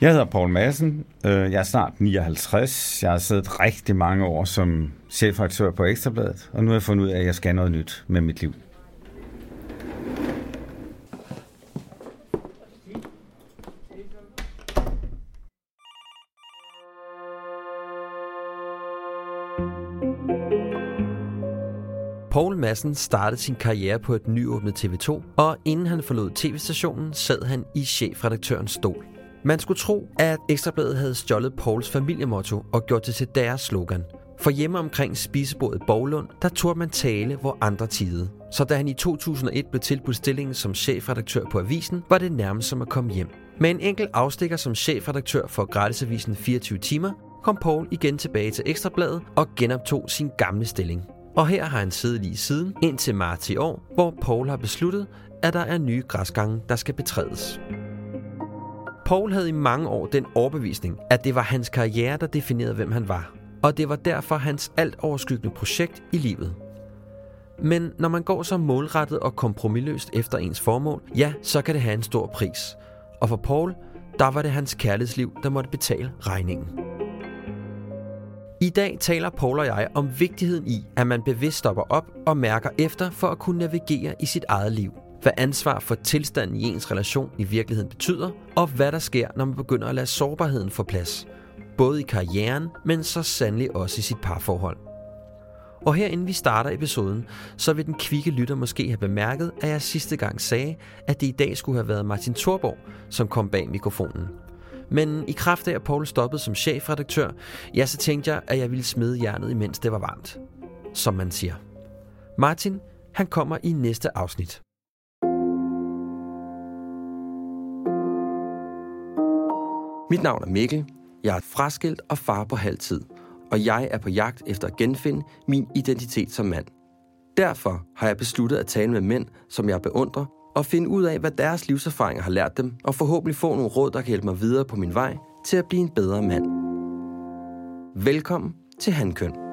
Jeg hedder Paul Madsen. Øh, jeg er snart 59. Jeg har siddet rigtig mange år som chefredaktør på Ekstrabladet, og nu har jeg fundet ud af, at jeg skal noget nyt med mit liv. Paul Madsen startede sin karriere på et nyåbnet TV2, og inden han forlod tv-stationen, sad han i chefredaktørens stol. Man skulle tro, at Ekstrabladet havde stjålet Pauls familiemotto og gjort det til deres slogan. For hjemme omkring spisebordet Boglund, der turde man tale, hvor andre tidede. Så da han i 2001 blev tilbudt stillingen som chefredaktør på avisen, var det nærmest som at komme hjem. Med en enkelt afstikker som chefredaktør for gratisavisen 24 timer, kom Paul igen tilbage til Ekstrabladet og genoptog sin gamle stilling. Og her har han siddet lige siden, indtil marts i år, hvor Paul har besluttet, at der er nye græsgange, der skal betrædes. Paul havde i mange år den overbevisning, at det var hans karriere, der definerede, hvem han var. Og det var derfor hans alt overskyggende projekt i livet. Men når man går så målrettet og kompromilløst efter ens formål, ja, så kan det have en stor pris. Og for Paul, der var det hans kærlighedsliv, der måtte betale regningen. I dag taler Paul og jeg om vigtigheden i, at man bevidst stopper op og mærker efter for at kunne navigere i sit eget liv. Hvad ansvar for tilstanden i ens relation i virkeligheden betyder, og hvad der sker, når man begynder at lade sårbarheden få plads. Både i karrieren, men så sandelig også i sit parforhold. Og her inden vi starter episoden, så vil den kvikke lytter måske have bemærket, at jeg sidste gang sagde, at det i dag skulle have været Martin Thorborg, som kom bag mikrofonen. Men i kraft af, at Paul stoppede som chefredaktør, ja, så tænkte jeg, at jeg ville smide jernet, imens det var varmt. Som man siger. Martin, han kommer i næste afsnit. Mit navn er Mikkel. Jeg er fraskilt og far på halvtid. Og jeg er på jagt efter at genfinde min identitet som mand. Derfor har jeg besluttet at tale med mænd, som jeg beundrer, og finde ud af, hvad deres livserfaringer har lært dem, og forhåbentlig få nogle råd, der kan hjælpe mig videre på min vej til at blive en bedre mand. Velkommen til Handkøn.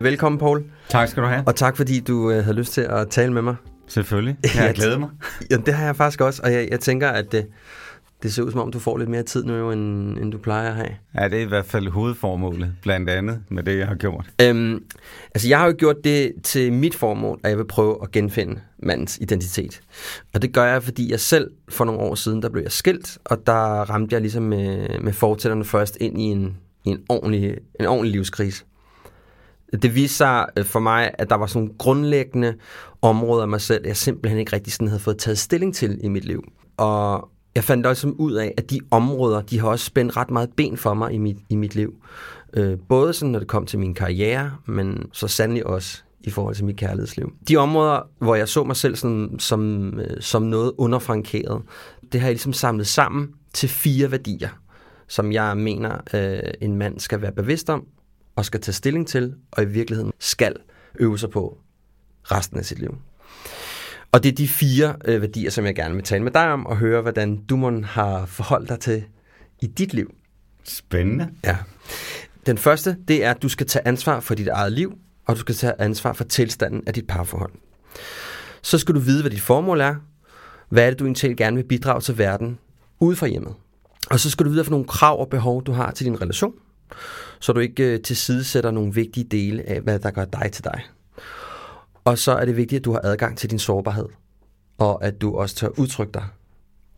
Velkommen, Paul. Tak skal du have. Og tak, fordi du øh, havde lyst til at tale med mig. Selvfølgelig. Jeg har glædet mig. Ja, det har jeg faktisk også, og jeg, jeg tænker, at det, det ser ud som om, du får lidt mere tid nu, end, end du plejer at have. Ja, det er i hvert fald hovedformålet, blandt andet med det, jeg har gjort. Øhm, altså, jeg har jo gjort det til mit formål, at jeg vil prøve at genfinde mandens identitet. Og det gør jeg, fordi jeg selv for nogle år siden, der blev jeg skilt, og der ramte jeg ligesom med, med fortællerne først ind i en, i en, ordentlig, en ordentlig livskrise. Det viste sig øh, for mig, at der var sådan nogle grundlæggende områder af mig selv, jeg simpelthen ikke rigtig sådan havde fået taget stilling til i mit liv. Og jeg fandt også ud af, at de områder, de har også spændt ret meget ben for mig i mit, i mit liv. Øh, både sådan, når det kom til min karriere, men så sandelig også i forhold til mit kærlighedsliv. De områder, hvor jeg så mig selv sådan, som, øh, som noget underfrankeret, det har jeg ligesom samlet sammen til fire værdier, som jeg mener, øh, en mand skal være bevidst om, og skal tage stilling til, og i virkeligheden skal øve sig på resten af sit liv. Og det er de fire øh, værdier, som jeg gerne vil tale med dig om, og høre, hvordan du må har forholdt dig til i dit liv. Spændende. Ja. Den første, det er, at du skal tage ansvar for dit eget liv, og du skal tage ansvar for tilstanden af dit parforhold. Så skal du vide, hvad dit formål er. Hvad er det, du egentlig gerne vil bidrage til verden ude fra hjemmet. Og så skal du vide, for nogle krav og behov, du har til din relation, så du ikke øh, tilsidesætter nogle vigtige dele af, hvad der gør dig til dig. Og så er det vigtigt, at du har adgang til din sårbarhed, og at du også tør udtrykke dig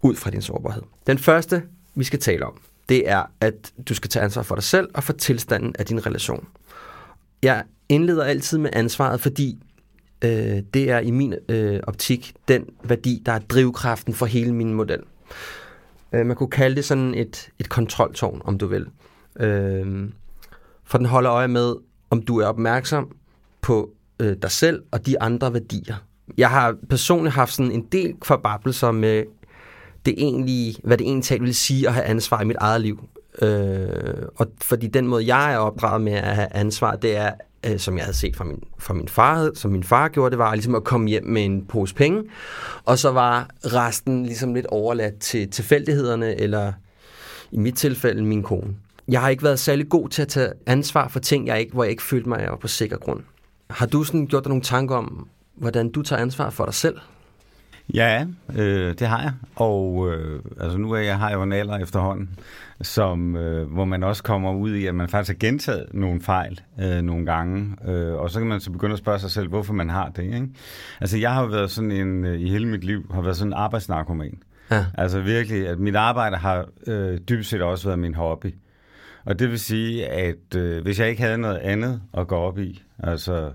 ud fra din sårbarhed. Den første, vi skal tale om, det er, at du skal tage ansvar for dig selv og for tilstanden af din relation. Jeg indleder altid med ansvaret, fordi øh, det er i min øh, optik den værdi, der er drivkraften for hele min model. Øh, man kunne kalde det sådan et, et kontroltårn, om du vil. Øh, for den holder øje med, om du er opmærksom på øh, dig selv og de andre værdier. Jeg har personligt haft sådan en del forbabelser med det egentlige, hvad det egentlig talt vil sige at have ansvar i mit eget liv. Øh, og fordi den måde, jeg er opdraget med at have ansvar, det er, øh, som jeg havde set fra min, fra min far, som min far gjorde, det var ligesom at komme hjem med en pose penge, og så var resten ligesom lidt overladt til tilfældighederne, eller i mit tilfælde min kone. Jeg har ikke været særlig god til at tage ansvar for ting, jeg ikke, hvor jeg ikke følte mig, jeg var på sikker grund. Har du sådan gjort dig nogle tanker om, hvordan du tager ansvar for dig selv? Ja, øh, det har jeg. Og øh, altså nu er jeg har jeg jo en alder efterhånden, som, øh, hvor man også kommer ud i, at man faktisk har gentaget nogle fejl øh, nogle gange. Øh, og så kan man så begynde at spørge sig selv, hvorfor man har det. Ikke? Altså jeg har været sådan en, øh, i hele mit liv, har været sådan en arbejdsnarkoman. Ja. Altså virkelig, at mit arbejde har øh, dybest set også været min hobby. Og det vil sige, at øh, hvis jeg ikke havde noget andet at gå op i, altså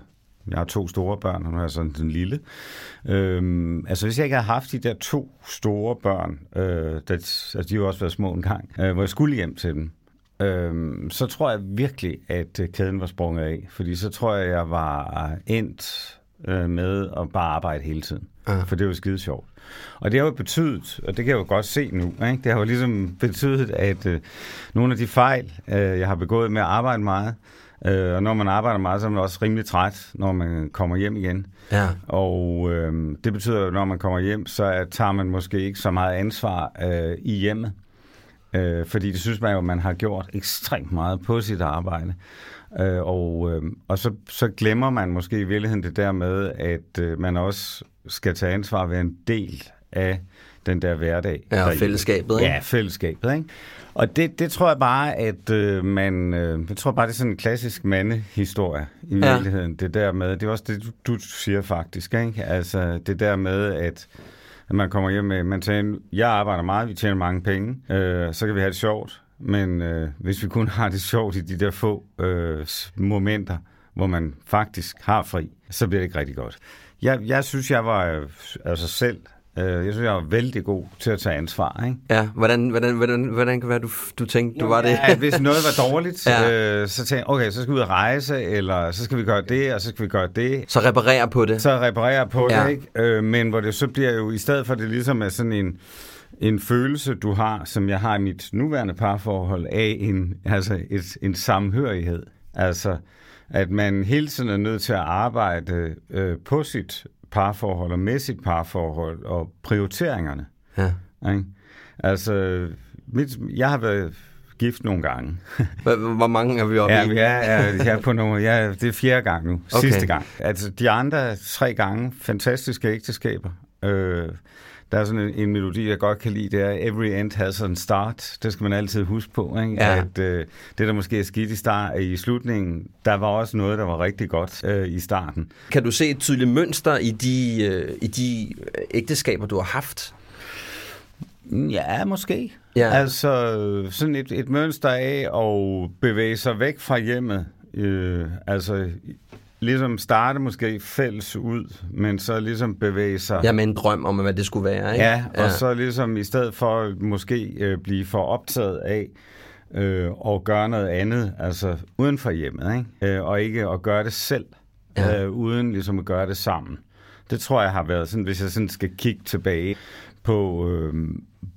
jeg har to store børn, og nu har jeg sådan den lille. Øhm, altså hvis jeg ikke havde haft de der to store børn, øh, der, altså de har jo også været små en gang, øh, hvor jeg skulle hjem til dem, øh, så tror jeg virkelig, at øh, kæden var sprunget af. Fordi så tror jeg, jeg var endt øh, med at bare arbejde hele tiden. Ja. For det var skide sjovt. Og det har jo betydet, og det kan jeg jo godt se nu, ikke? det har jo ligesom betydet, at øh, nogle af de fejl, øh, jeg har begået med at arbejde meget, øh, og når man arbejder meget, så er man også rimelig træt, når man kommer hjem igen. Ja. Og øh, det betyder, at når man kommer hjem, så tager man måske ikke så meget ansvar øh, i hjemmet. Øh, fordi det synes man jo, at man har gjort ekstremt meget på sit arbejde. Øh, og øh, og så, så glemmer man måske i virkeligheden det der med, at øh, man også skal tage ansvar ved en del af den der hverdag. Ja, og fællesskabet, ikke? Ja, fællesskabet, ikke? Og det, det tror jeg bare, at øh, man... Øh, jeg tror bare, det er sådan en klassisk mandehistorie i ja. virkeligheden. Det der med... Det er også det, du, du siger faktisk, ikke? Altså, det der med, at at man kommer hjem med, man tænker, jeg arbejder meget, vi tjener mange penge, øh, så kan vi have det sjovt, men øh, hvis vi kun har det sjovt i de der få øh, momenter, hvor man faktisk har fri, så bliver det ikke rigtig godt. Jeg, jeg synes, jeg var øh, altså selv Øh, jeg synes, jeg var vældig god til at tage ansvar. Ikke? Ja, hvordan, hvordan, hvordan, hvordan kan være, du, du tænkte, du var det? Ja, hvis noget var dårligt, ja. øh, så tænkte jeg, okay, så skal vi ud og rejse, eller så skal vi gøre det, og så skal vi gøre det. Så reparere på det. Så reparere på ja. det, ikke? Øh, men hvor det så bliver jo, i stedet for det ligesom er sådan en, en følelse, du har, som jeg har i mit nuværende parforhold, af en, altså et, en samhørighed. Altså, at man hele tiden er nødt til at arbejde øh, på sit parforhold og med sit parforhold og prioriteringerne. Ja. Ikke? Altså, mit, jeg har været gift nogle gange. Hvor mange er vi oppe ja, i? Ja, ja, ja, på nogle, ja, det er fjerde gang nu. Okay. Sidste gang. Altså, de andre tre gange, fantastiske ægteskaber. Øh, der er sådan en, en melodi, jeg godt kan lide, det er Every end has a start. Det skal man altid huske på, ikke? Ja. at øh, det, der måske er skidt i, start, i slutningen, der var også noget, der var rigtig godt øh, i starten. Kan du se et tydeligt mønster i de, øh, i de ægteskaber, du har haft? Ja, måske. Ja. Altså sådan et, et mønster af at bevæge sig væk fra hjemmet. Øh, altså ligesom starte måske fælles ud, men så ligesom bevæge sig... Ja, med en drøm om, hvad det skulle være, ikke? Ja, og ja. så ligesom i stedet for måske øh, blive for optaget af øh, og gøre noget andet, altså uden for hjemmet, ikke? Øh, og ikke at gøre det selv, ja. øh, uden ligesom at gøre det sammen. Det tror jeg har været sådan, hvis jeg sådan skal kigge tilbage på, øh,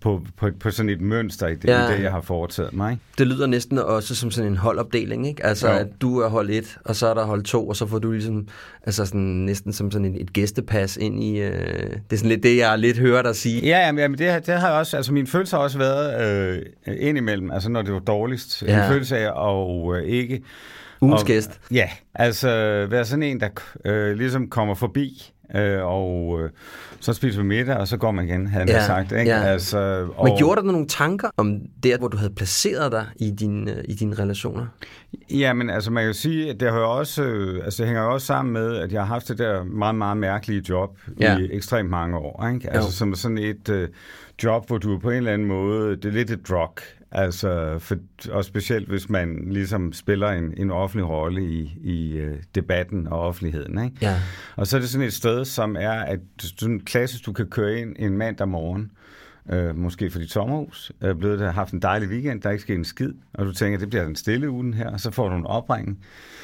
på, på, på sådan et mønster i det, ja. det, jeg har foretaget mig. Det lyder næsten også som sådan en holdopdeling, ikke? Altså, jo. at du er hold 1, og så er der hold 2, og så får du ligesom, altså sådan, næsten som sådan et, et gæstepas ind i, øh, det er sådan lidt det, jeg lidt hører dig sige. Ja, jamen, jamen det, det har også, altså min følelse har også været øh, indimellem, altså når det var dårligst, ja. en følelse af at øh, ikke Ugens gæst. Ja, altså være sådan en, der øh, ligesom kommer forbi, øh, og øh, så spiser vi middag, og så går man igen, havde Ja, sagt. Ikke? ja. Altså, og, Men gjorde der nogle tanker om det, hvor du havde placeret dig i, din, øh, i dine relationer? Ja, men altså man kan jo sige, at det, har jo også, øh, altså, det hænger jo også sammen med, at jeg har haft det der meget, meget mærkelige job Ja. i ekstremt mange år. Ikke? Altså Jo. som sådan et øh, job, hvor du på en eller anden måde, det er lidt et drug. Altså, for, og specielt hvis man ligesom spiller en, en offentlig rolle i, i øh, debatten og offentligheden. Ikke? Ja. Og så er det sådan et sted, som er, at sådan klassisk, du kan køre ind en mandag morgen, øh, måske for dit sommerhus, er blevet der, haft en dejlig weekend, der er ikke sket en skid, og du tænker, det bliver den stille ugen her, og så får du en opringning,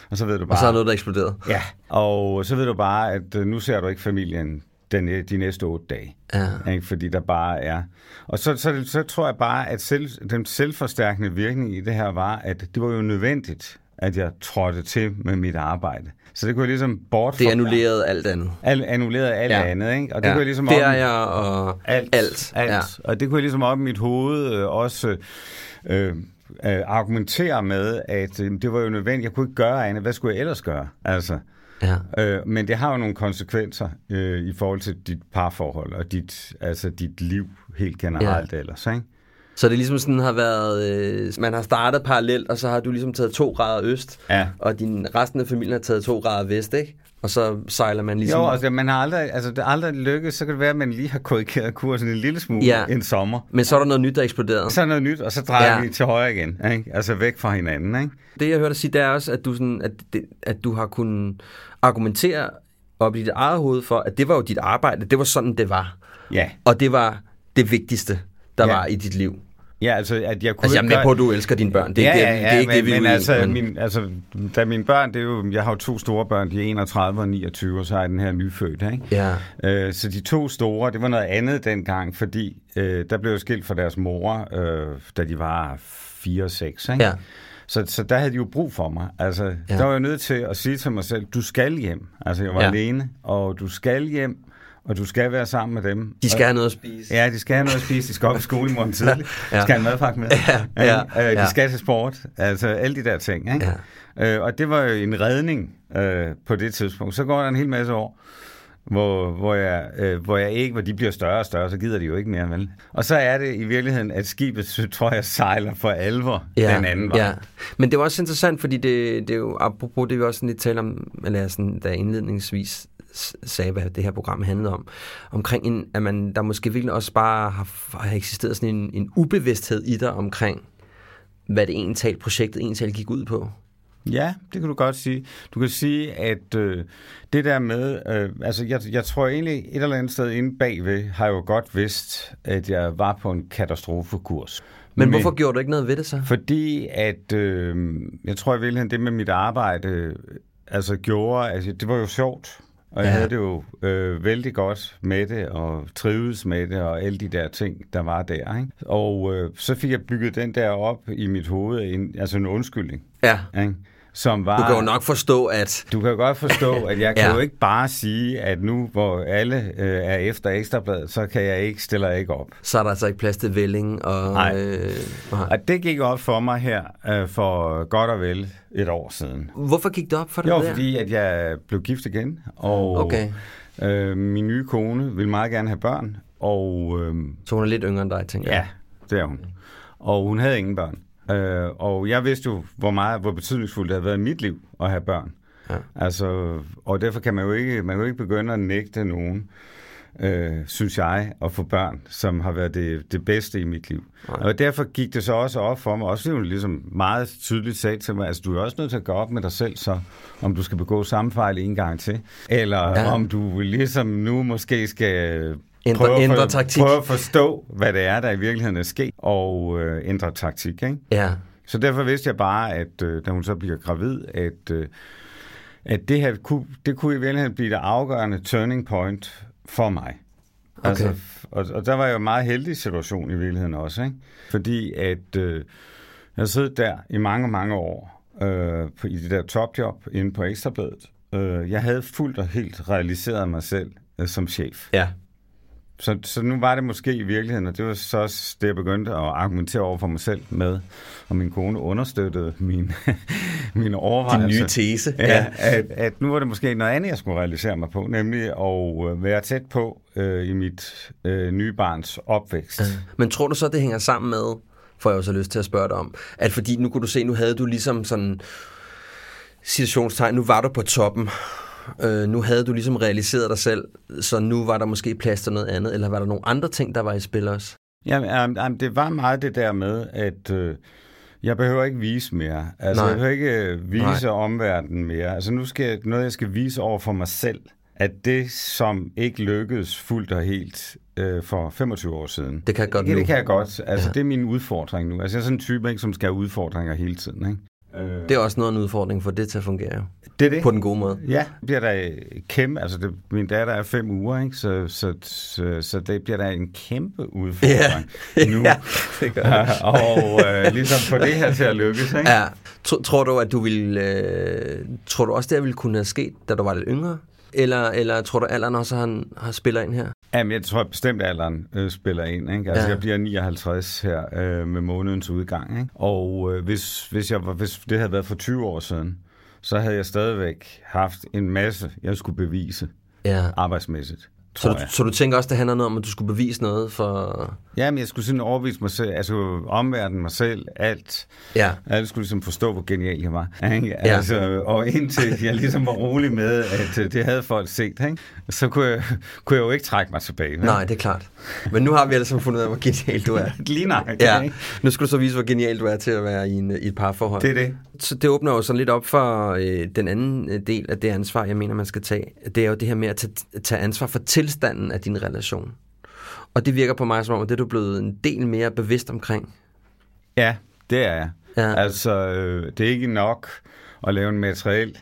og så ved du bare... Og så er noget, der eksploderede. Ja, og så ved du bare, at øh, nu ser du ikke familien den, de næste otte dage. Ja. Ikke? Fordi der bare er... Og så, så, så tror jeg bare, at selv, den selvforstærkende virkning i det her var, at det var jo nødvendigt, at jeg trådte til med mit arbejde. Så det kunne jeg ligesom bort Det annullerede alt andet. Al, annullerede alt Ja. andet, ikke? Og det ja. kunne jeg ligesom Ferier og alt. alt. alt. Ja. Og det kunne jeg ligesom op i mit hoved øh, også øh, øh, argumentere med, at øh, det var jo nødvendigt. Jeg kunne ikke gøre andet. Hvad skulle jeg ellers gøre? Altså, Ja. øh, men det har jo nogle konsekvenser øh, i forhold til dit parforhold og dit, altså dit liv helt generelt ja. ellers, ikke? Så det ligesom sådan har været, øh, man har startet parallelt, og så har du ligesom taget to grader øst, Ja. og din, resten af familien har taget to grader vest, ikke? Og så sejler man ligesom... Jo, altså, man har aldrig, altså, det er aldrig lykkes, så kan det være, at man lige har korrigeret kursen en lille smule Ja. en sommer. Men så er der noget nyt, der eksploderede. Så er noget nyt, og så drejer ja. vi til højre igen, ikke? altså væk fra hinanden. Ikke? Det, jeg hørte dig sige, det er også, at du, sådan, at, det, at du har kunnet argumentere op i dit eget hoved for, at det var jo dit arbejde, det var sådan, det var. Ja. Og det var det vigtigste, der Ja. var i dit liv. Ja, altså, at jeg kunne Altså, jeg er med på, at du elsker dine børn. Det er ja, ikke, ja, ja, det er ikke men, det, vi men, altså, men- min, altså, da mine børn, det er jo, jeg har jo to store børn, de er 31 og 29, og så er jeg den her nyfødte, ikke? Ja. Øh, så de to store, det var noget andet dengang, fordi øh, der blev jo skilt fra deres mor, øh, da de var 4 og 6, ikke? Ja. Så, så der havde de jo brug for mig. Altså, Ja. der var jeg nødt til at sige til mig selv, du skal hjem. Altså, jeg var Ja. alene, og du skal hjem, og du skal være sammen med dem. De skal have noget at spise. Ja, de skal have noget at spise, de skal op i skole i morgen tidlig, Ja. ja. skal have en madpakke med, Ja, ja? Øh, ja. de skal til sport, altså alle de der ting. Ikke? Ja. Øh, og det var jo en redning øh, på det tidspunkt. Så går der en hel masse år, hvor, hvor, jeg, øh, hvor jeg ikke, hvor de bliver større og større, så gider de jo ikke mere, vel? Og så er det i virkeligheden, at skibet, tror jeg, sejler for alvor ja, den anden vej. Ja. Men det var også interessant, fordi det, det er jo, apropos det, vi også sådan lidt talte om, eller sådan, da indledningsvis sagde, hvad det her program handlede om, omkring, en, at man, der måske virkelig også bare har, har eksisteret sådan en, en ubevidsthed i dig omkring, hvad det egentlig projektet egentlig gik ud på. Ja, det kan du godt sige. Du kan sige, at øh, det der med, øh, altså jeg, jeg tror egentlig et eller andet sted inde bagved, har jeg jo godt vidst, at jeg var på en katastrofekurs. Men hvorfor gjorde du ikke noget ved det så? Fordi at, øh, jeg tror i virkeligheden, det med mit arbejde, øh, altså gjorde, altså det var jo sjovt. Og jeg Ja. ja. havde det jo øh, vældig godt med det, og trivedes med det, og alle de der ting, der var der. Ikke? Og øh, så fik jeg bygget den der op i mit hoved, en, altså en undskyldning. Ja. Ikke? Som var, Du kan jo nok forstå, at du kan jo godt forstå, at jeg kan Ja. ja. jo ikke bare sige, at nu hvor alle øh, er efter Ekstrabladet, så kan jeg ikke, stiller jeg ikke op. så er der altså ikke plads til vælling. Og, Nej. øh, og, Og det gik op for mig her øh, for godt og vel et år siden. hvorfor gik det op for dig Jo, der? fordi at jeg blev gift igen, og Okay. øh, min nye kone ville meget gerne have børn, og øh, Så hun er lidt yngre end dig, tænker ja, jeg. det er hun. Og hun havde ingen børn. Øh, og jeg vidste jo, hvor meget, hvor betydningsfuldt det havde været i mit liv at have børn. Ja. Altså, og derfor kan man jo ikke, man kan jo ikke begynde at nægte nogen, øh, synes jeg, at få børn, som har været det, det bedste i mit liv. Nej. Og derfor gik det så også op for mig, også fordi hun ligesom meget tydeligt sagde til mig, altså du er også nødt til at gå op med dig selv, så om du skal begå samme fejl en gang til, eller ja. om du ligesom nu måske skal Ændre- prøve, at ændre for, taktik. prøve at forstå, hvad det er, der i virkeligheden er sket, og øh, ændre taktik, ikke? Ja. Så derfor vidste jeg bare, at øh, da hun så bliver gravid, at, øh, at det her kunne, det kunne i virkeligheden blive det afgørende turning point for mig. Okay. Altså, og, og der var jo en meget heldig situation i virkeligheden også, ikke? Fordi at øh, jeg siddet der i mange, mange år øh, på, i det der topjob inde på Ekstrabladet. Øh, jeg havde fuldt og helt realiseret mig selv øh, som chef. Ja. Så, så nu var det måske i virkeligheden, og det var så også det, jeg begyndte at argumentere over for mig selv med, og min kone understøttede min, min overvejelse. Din nye tese. Ja, ja. At, at nu var det måske noget andet, jeg skulle realisere mig på, nemlig at øh, være tæt på øh, i mit øh, nye barns opvækst. Men tror du så, det hænger sammen med, får jeg også lyst til at spørge dig om, at fordi nu kunne du se, nu havde du ligesom sådan situationstegn, nu var du på toppen, øh, nu havde du ligesom realiseret dig selv, så nu var der måske plads til noget andet, eller var der nogle andre ting, der var i spil også? Jamen, um, det var meget det der med, at øh, jeg behøver ikke vise mere. Altså, Nej. jeg behøver ikke øh, vise Nej. omverdenen mere. Altså, nu skal jeg, noget, jeg skal vise over for mig selv, at det, som ikke lykkedes fuldt og helt øh, for 25 år siden. Det kan jeg godt ja, det kan jeg godt. Altså, ja. det er min udfordring nu. Altså, jeg er sådan en type, ikke, som skal have udfordringer hele tiden. Ikke? Det er også noget af en udfordring for det til at fungere. Det er det. På den gode måde. Ja, det bliver der kæmpe, altså det, min datter er fem uger, ikke? Så, så, så, så det bliver der en kæmpe udfordring ja. nu. ja, det gør det. og øh, ligesom få det her til at lykkes, ikke? Ja. Tror du, at du vil, øh, tror du også, det ville kunne have sket, da du var lidt yngre? Eller, eller tror du, alderen også har, har spiller ind her? Jamen, jeg tror bestemt, at alderen øh, spiller ind. Ikke? Altså, ja. jeg bliver 59 her øh, med månedens udgang. Ikke? Og øh, hvis, hvis, jeg, hvis det havde været for 20 år siden, så havde jeg stadigvæk haft en masse, jeg skulle bevise ja. arbejdsmæssigt. Så du, så du tænker også, det handler noget om, at du skulle bevise noget for... Ja, men jeg skulle sådan overvise mig selv, altså omverdenen mig selv, alt. Ja. Alle skulle ligesom forstå, hvor genial jeg var. Ikke? Altså, ja. Og indtil jeg ligesom var rolig med, at øh, det havde folk set, ikke? så kunne jeg, kunne jeg jo ikke trække mig tilbage. Ikke? Nej, det er klart. Men nu har vi sammen fundet ud af, hvor genial du er. Lige nej. Ja. Nu skal du så vise, hvor genial du er til at være i, en, i et parforhold. Det er det. Så det åbner jo sådan lidt op for øh, den anden øh, del af det ansvar, jeg mener, man skal tage. Det er jo det her med at tage, tage ansvar for tilstanden af din relation. Og det virker på mig som om, at det er du blevet en del mere bevidst omkring. Ja, det er jeg. Ja. Altså, øh, det er ikke nok at lave en materiel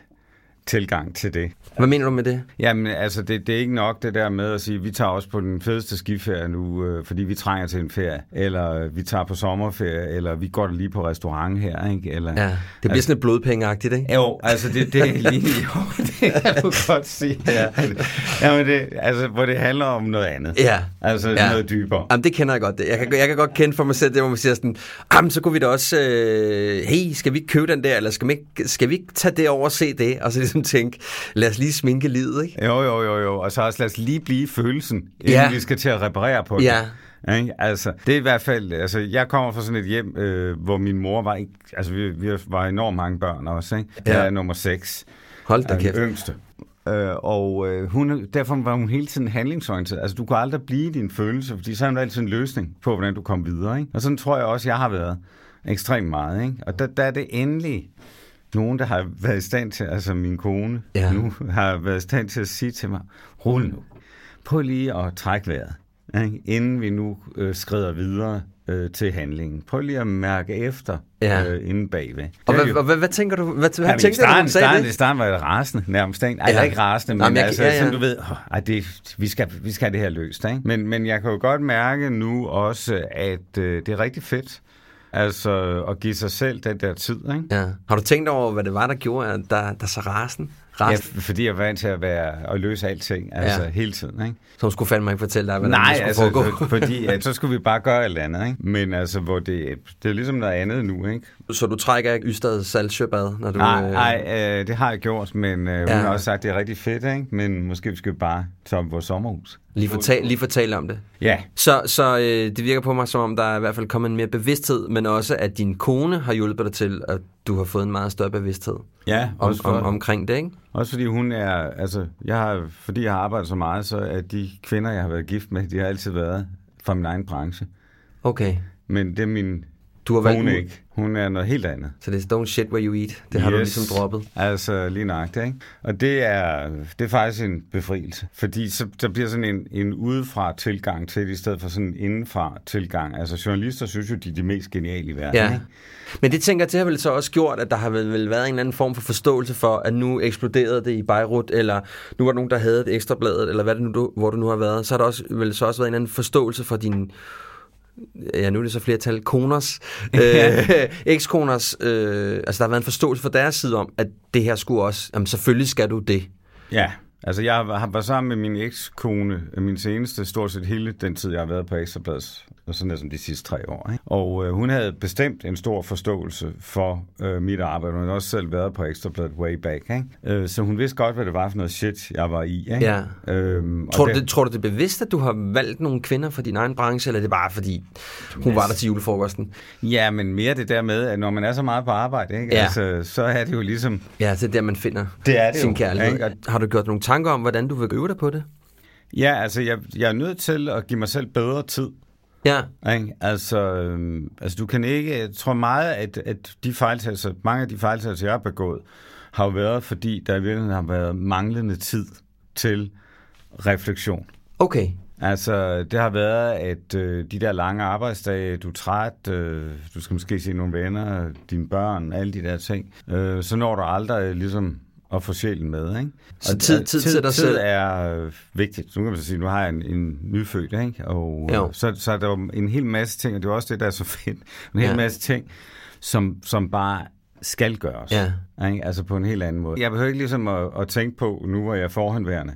tilgang til det. Hvad mener du med det? Jamen, altså, det, det er ikke nok det der med at sige, vi tager også på den fedeste skiferie nu, øh, fordi vi trænger til en ferie, eller øh, vi tager på sommerferie, eller vi går lige på restaurant her, ikke? Eller, Ja, det bliver altså, sådan lidt blodpengeagtigt, ikke? Jo, altså det, det er lige, jo, det kan du godt sige. Ja. Jamen det, altså, hvor det handler om noget andet. Ja. Altså Ja. noget dybere. Jamen, det kender jeg godt. Jeg kan, jeg kan godt kende for mig selv, det hvor man siger sådan, jamen, så kunne vi da også, øh, hey, skal vi ikke købe den der, eller skal vi, ikke, skal vi ikke tage det over og se det? Og så ligesom tænke, lad os lige sminke livet, ikke? Jo, jo, jo, jo. Og så også lad os lige blive følelsen, inden Ja. vi skal til at reparere på det. Ja. Ikke? Altså, det er i hvert fald, altså, jeg kommer fra sådan et hjem, øh, hvor min mor var ikke, altså, vi, vi var enormt mange børn også, ikke? Ja. Jeg er nummer 6. Hold da kæft. yngste. Øh, og øh, hun, derfor var hun hele tiden handlingsorienteret. Altså, du kan aldrig blive din følelse, fordi så er der altid en løsning på, hvordan du kommer videre. Ikke? Og sådan tror jeg også, jeg har været ekstremt meget. Ikke? Og der, der er det endelig nogen, der har været i stand til, altså min kone Ja. nu, har været i stand til at sige til mig, rul nu, prøv lige at trække vejret, ikke? inden vi nu øh, skrider videre øh, til handlingen. Prøv lige at mærke efter Ja. øh, inde bagved. Og hvad, jo- hvad, hvad tænker du? Hvad, hvad Ja, tænkte du, starten, hun sagde starten, det? i starten var jeg rasende nærmest. Ikke? Ej, Ja. jeg er ikke rasende, men Jamen, jeg- altså, ja, ja. sådan, du ved, oh, ej, det, vi, skal, vi skal have det her løst. Ikke? Men, men jeg kan jo godt mærke nu også, at øh, det er rigtig fedt. Altså at give sig selv den der tid. Ikke? Ja. Har du tænkt over, hvad det var, der gjorde, at der, der så rasen? Ja, rasen? fordi jeg var vant til at, være, at løse alting, altså Ja. ja. hele tiden. Ikke? Så hun skulle fandme ikke fortælle dig, hvordan Nej, det skulle altså, foregå. for, fordi at, så skulle vi bare gøre alt andet. Ikke? Men altså, hvor det, det er ligesom noget andet nu. Ikke? Så du trækker ikke Ystad saltsjøbad, når du... Nej, øh, nej øh, det har jeg gjort, men øh, hun Ja. har også sagt, at det er rigtig fedt, ikke? men måske vi skal bare tage vores sommerhus. Lige fortæl, lige fortæl om det. Ja, Så, så øh, det virker på mig, som om der er i hvert fald kommet en mere bevidsthed, men også at din kone har hjulpet dig til, at du har fået en meget større bevidsthed ja om, også, for, om, omkring det, ikke? også fordi hun er, altså, jeg har, fordi jeg har arbejdet så meget, så er de kvinder, jeg har været gift med, de har altid været fra min egen branche. Okay. Men det er min Du har valgt ud. ikke. Hun er noget helt andet. Så det er don't shit where you eat. Det har du ligesom droppet. Altså lige nøjagtigt, ikke? Og det er, det er faktisk en befrielse, fordi så, der bliver sådan en, en udefra tilgang til det, i stedet for sådan en indenfra tilgang. Altså journalister synes jo, de er de mest geniale i verden, Ja. ikke? Men det tænker jeg, det har vel så også gjort, at der har vel, vel været en eller anden form for forståelse for, at nu eksploderede det i Beirut, eller nu var der nogen, der havde et ekstrabladet, eller hvad det nu, du, hvor du nu har været. Så har der også, vel så også været en eller anden forståelse for din ja, nu er det så flertal, koners, øh, ekskoners, øh, altså der har været en forståelse fra deres side om, at det her skulle også, jamen selvfølgelig skal du det. Ja, Altså, jeg har- var sammen med min ekskone, min seneste, stort set hele den tid, jeg har været på Ekstrabladet, og sådan som de sidste tre år. Ikke? Og øh, hun havde bestemt en stor forståelse for øh, mit arbejde. Hun havde også selv været på Ekstrabladet way back. Ikke? Øh, så hun vidste godt, hvad det var for noget shit, jeg var i. Ikke? Ja. Øhm, Tror du, det- tror du, det er bevidst, at du har valgt nogle kvinder fra din egen branche, eller er det bare fordi, hun var der til julefrokosten? Ja, men mere det der med, at når man er så meget på arbejde, ikke? Ja. Altså, så er det jo ligesom... Ja, det er der, man finder Det er det sin jo, kærlighed. ikke? Har du gjort nogle tanker om, hvordan du vil øve dig på det? Ja, altså, jeg, jeg er nødt til at give mig selv bedre tid. Ja, Ikke? Altså, øhm, altså, du kan ikke... Jeg tror meget, at, at de fejltagelser, mange af de fejltagelser, jeg har begået, har jo været, fordi der i virkeligheden har været manglende tid til refleksion. okay. Altså, det har været, at øh, de der lange arbejdsdage, du er træt, øh, du skal måske se nogle venner, dine børn, alle de der ting, øh, så når du aldrig ligesom at få sjælen med, ikke? Så tid- tid til dig tid selv. er øh, vigtigt. Nu kan man så sige, nu har jeg en, en nyfødt, ikke? Og øh, Jo. så, så er der jo en hel masse ting, og det er også det, der er så fedt. En hel Ja. masse ting, som, som bare skal gøres. Ja. Ikke? Altså på en helt anden måde. Jeg behøver ikke ligesom at, at tænke på, nu hvor jeg er forhåndværende,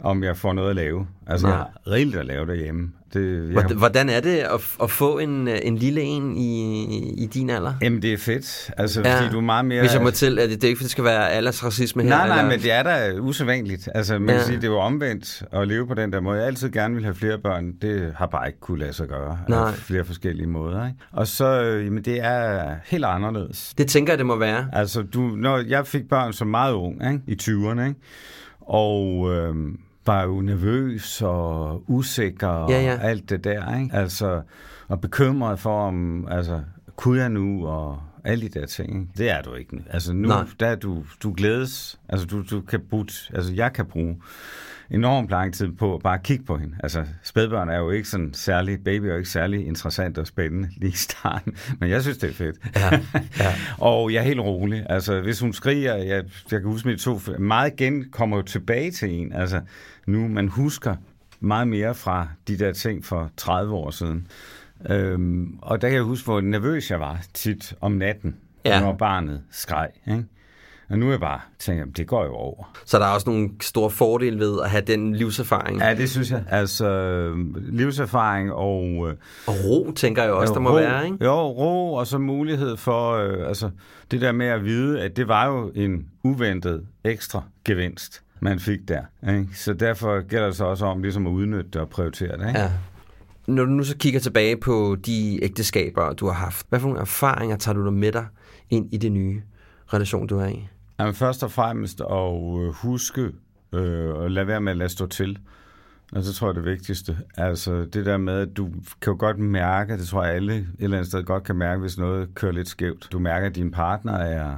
om jeg får noget at lave. Altså, Nej. jeg har rigeligt at lave derhjemme. Det, jeg, Hvordan- er det at, at få en, en lille en i, i din alder? Jamen, det er fedt. Altså, ja. fordi du er meget mere... Hvis jeg må til, at det, det er ikke, fordi det skal være aldersracisme her. Nej, nej, eller? men det er da usædvanligt. Altså, man Ja. ja. sige, det er jo omvendt at leve på den der måde. Jeg altid gerne vil have flere børn. Det har bare ikke kunne lade sig gøre. Nej. Af flere forskellige måder. Ikke? Og så, øh, jamen, det er helt anderledes. Det tænker jeg, det må være. Altså, du, når jeg fik børn som meget ung, ikke? i 20'erne, ikke? og øh, var jo nervøs og usikker og Ja, ja. alt det der. Ikke? Altså, og bekymret for, om altså, kunne jeg nu, og alle de der ting. Ikke? Det er du ikke. nu. Altså nu, Nej. der er du, du glædes. Altså, du, du kan bruge, altså, jeg kan bruge enormt lang tid på at bare kigge på hende. Altså, spædbørn er jo ikke sådan særlig, baby er jo ikke særlig interessant og spændende lige i starten, men jeg synes, det er fedt. Ja, ja. og jeg er helt rolig. Altså, hvis hun skriger, jeg, jeg kan huske mit to, meget igen kommer jo tilbage til en. Altså, nu man husker meget mere fra de der ting for 30 år siden. Øhm, og der kan jeg huske, hvor nervøs jeg var tit om natten, Ja. når barnet skreg. Ikke? Og nu er jeg bare tænker, det går jo over. Så der er også nogle store fordele ved at have den livserfaring. Ja, det synes jeg. Altså, livserfaring og... Øh, Og ro, tænker jeg også, der må ro, være, ikke? Jo, ro, og så mulighed for, øh, altså, det der med at vide, at det var jo en uventet ekstra gevinst, man fik der. Ikke? Så derfor gælder det så også om ligesom at udnytte det og prioritere det. Ikke? Ja. Når du nu så kigger tilbage på de ægteskaber, du har haft, hvad for nogle erfaringer tager du dig med dig ind i det nye relation, du er i? Jamen, først og fremmest at øh, huske øh, at lade være med at lade stå til. Og så tror jeg det vigtigste. Altså det der med, at du kan jo godt mærke, det tror jeg alle et eller andet sted godt kan mærke, hvis noget kører lidt skævt. Du mærker, at din partner er,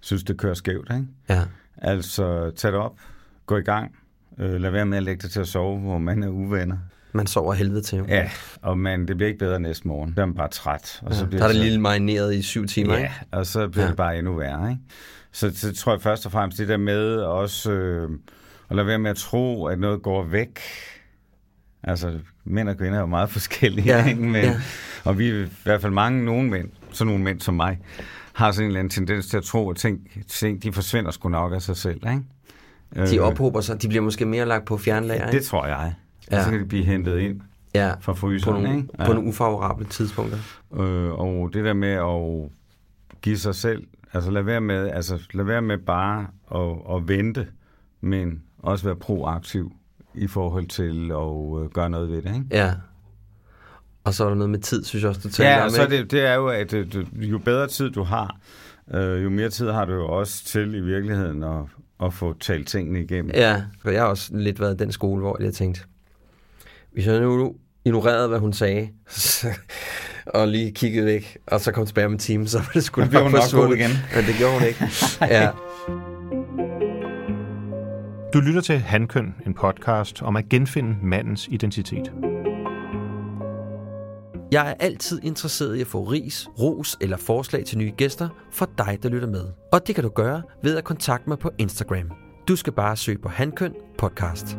synes, det kører skævt. Ikke? Ja. Altså tag det op, gå i gang. Øh, lad være med at lægge dig til at sove, hvor man er uvenner. Man sover helvede til. jo. Ja, og man, det bliver ikke bedre næste morgen. Der er man bare træt. Og så Ja. bliver Der er det så- lille marineret i syv timer, Ja, ikke? og så bliver Ja. det bare endnu værre. Ikke? Så, så tror jeg først og fremmest det der med også øh, at lade være med at tro, at noget går væk. Altså, mænd og kvinder er jo meget forskellige, Ja, ikke? Men, ja. og vi er i hvert fald mange, nogle mænd, sådan nogle mænd som mig, har sådan en eller anden tendens til at tro, at ting, ting de forsvinder sgu nok af sig selv. Ikke? De ophober sig. De bliver måske mere lagt på fjernlager, Øh, Det ikke? tror jeg. Ja. Ja. Så kan de blive hentet ind Ja, fra på fryseren. nogle, ikke? på nogle ufavorable tidspunkter. Øh, og det der med at give sig selv, altså lad være med, altså lad være med bare at, at vente, men også være proaktiv i forhold til at øh, gøre noget ved det, ikke? Ja. Og så er der noget med tid, synes jeg også, du taler Ja, om, og så det, det er jo, at øh, jo bedre tid du har, øh, jo mere tid har du jo også til i virkeligheden at, at få talt tingene igennem. Ja, for jeg har også lidt været i den skole, hvor jeg tænkte, hvis jeg nu ignorerede, hvad hun sagde, og lige kiggede væk, og så kom tilbage med timen, så var det hun nok forsvundet. god igen. Men det gjorde hun ikke. Ja. Du lytter til Handkøn, en podcast om at genfinde mandens identitet. Jeg er altid interesseret i at få ris, ros eller forslag til nye gæster fra dig, der lytter med. Og det kan du gøre ved at kontakte mig på Instagram. Du skal bare søge på Handkøn Podcast.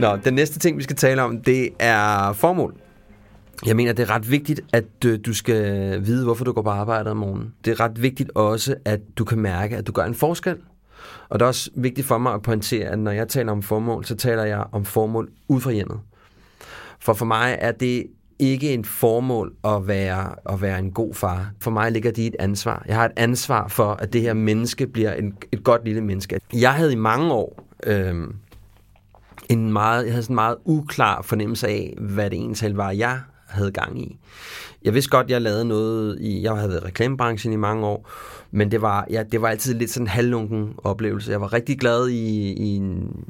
Nå, den næste ting, vi skal tale om, det er formål. Jeg mener, det er ret vigtigt, at øh, du skal vide, hvorfor du går på arbejde om morgenen. Det er ret vigtigt også, at du kan mærke, at du gør en forskel. Og det er også vigtigt for mig at pointere, at når jeg taler om formål, så taler jeg om formål ud fra hjemmet. For for mig er det ikke en formål at være, at være en god far. For mig ligger det i et ansvar. Jeg har et ansvar for, at det her menneske bliver en, et godt lille menneske. Jeg havde i mange år øh, en meget, jeg havde sådan en meget uklar fornemmelse af, hvad det egentlig var, jeg havde gang i. Jeg vidste godt, jeg lavede noget i, jeg havde været i reklamebranchen i mange år, men det var, ja, det var altid lidt sådan en halvlunken oplevelse. Jeg var rigtig glad i, i,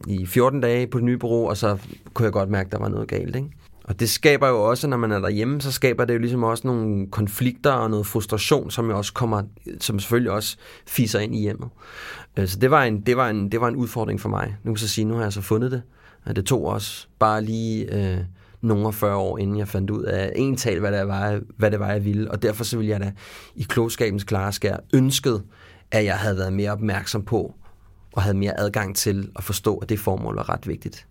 i 14 dage på det nye bureau, og så kunne jeg godt mærke, at der var noget galt. Ikke? Og det skaber jo også, når man er derhjemme, så skaber det jo ligesom også nogle konflikter og noget frustration, som jo også kommer, som selvfølgelig også fiser ind i hjemmet. Øh, så det var en, det var en, det var en udfordring for mig. Nu kan jeg så sige, nu har jeg så fundet det. Og Det tog også bare lige øh, nogle af 40 år, inden jeg fandt ud af en tal, hvad det, var, hvad det var, jeg ville. Og derfor så ville jeg da i klogskabens klare skær ønsket, at jeg havde været mere opmærksom på, og havde mere adgang til at forstå, at det formål var ret vigtigt.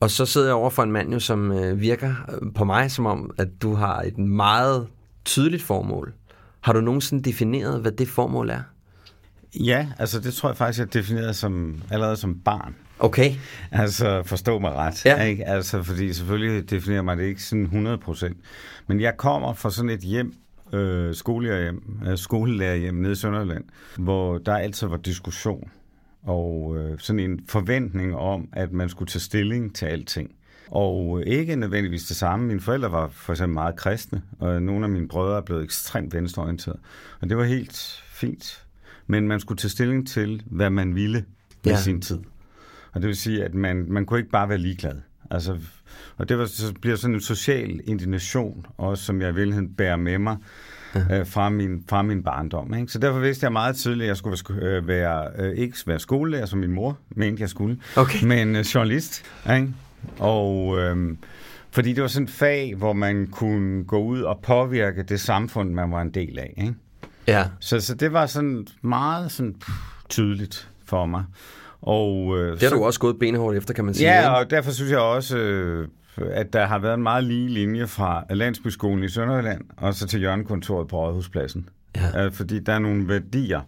Og så sidder jeg over for en mand, jo, som øh, virker øh, på mig, som om, at du har et meget tydeligt formål. Har du nogensinde defineret, hvad det formål er? Ja, altså det tror jeg faktisk, jeg definerede som, allerede som barn. Okay. Altså, forstå mig ret. Ja. Ikke? Altså, fordi selvfølgelig definerer mig det ikke sådan 100 procent. Men jeg kommer fra sådan et hjem, øh, skolelærerhjem, øh, skolelærerhjem nede i Sønderland, hvor der altid var diskussion. Og øh, sådan en forventning om, at man skulle tage stilling til alting. Og øh, ikke nødvendigvis det samme. Mine forældre var for eksempel meget kristne, og nogle af mine brødre er blevet ekstremt venstreorienteret. Og det var helt fint. Men man skulle tage stilling til, hvad man ville med ja. sin tid. Og det vil sige, at man, man kunne ikke bare være ligeglad. Altså, og det var, så bliver sådan en social indignation, også som jeg i virkeligheden bærer med mig øh, fra, min, fra min barndom. Ikke? Så derfor vidste jeg meget tidligt, at jeg skulle være, øh, være øh, ikke være skolelærer, som min mor mente, jeg skulle, Okay. men øh, journalist. Ikke? Og øh, fordi det var sådan et fag, hvor man kunne gå ud og påvirke det samfund, man var en del af. Ikke? Ja. Så, så det var sådan meget sådan, pff, tydeligt for mig. Og, øh, Det har så, du også gået benhårdt efter, kan man sige. Ja, ikke? og derfor synes jeg også, øh, at der har været en meget lige linje fra Landsbyskolen i Sønderjylland og så til Jørgenkontoret på Rådhuspladsen. Ja. Øh, fordi der er nogle værdier,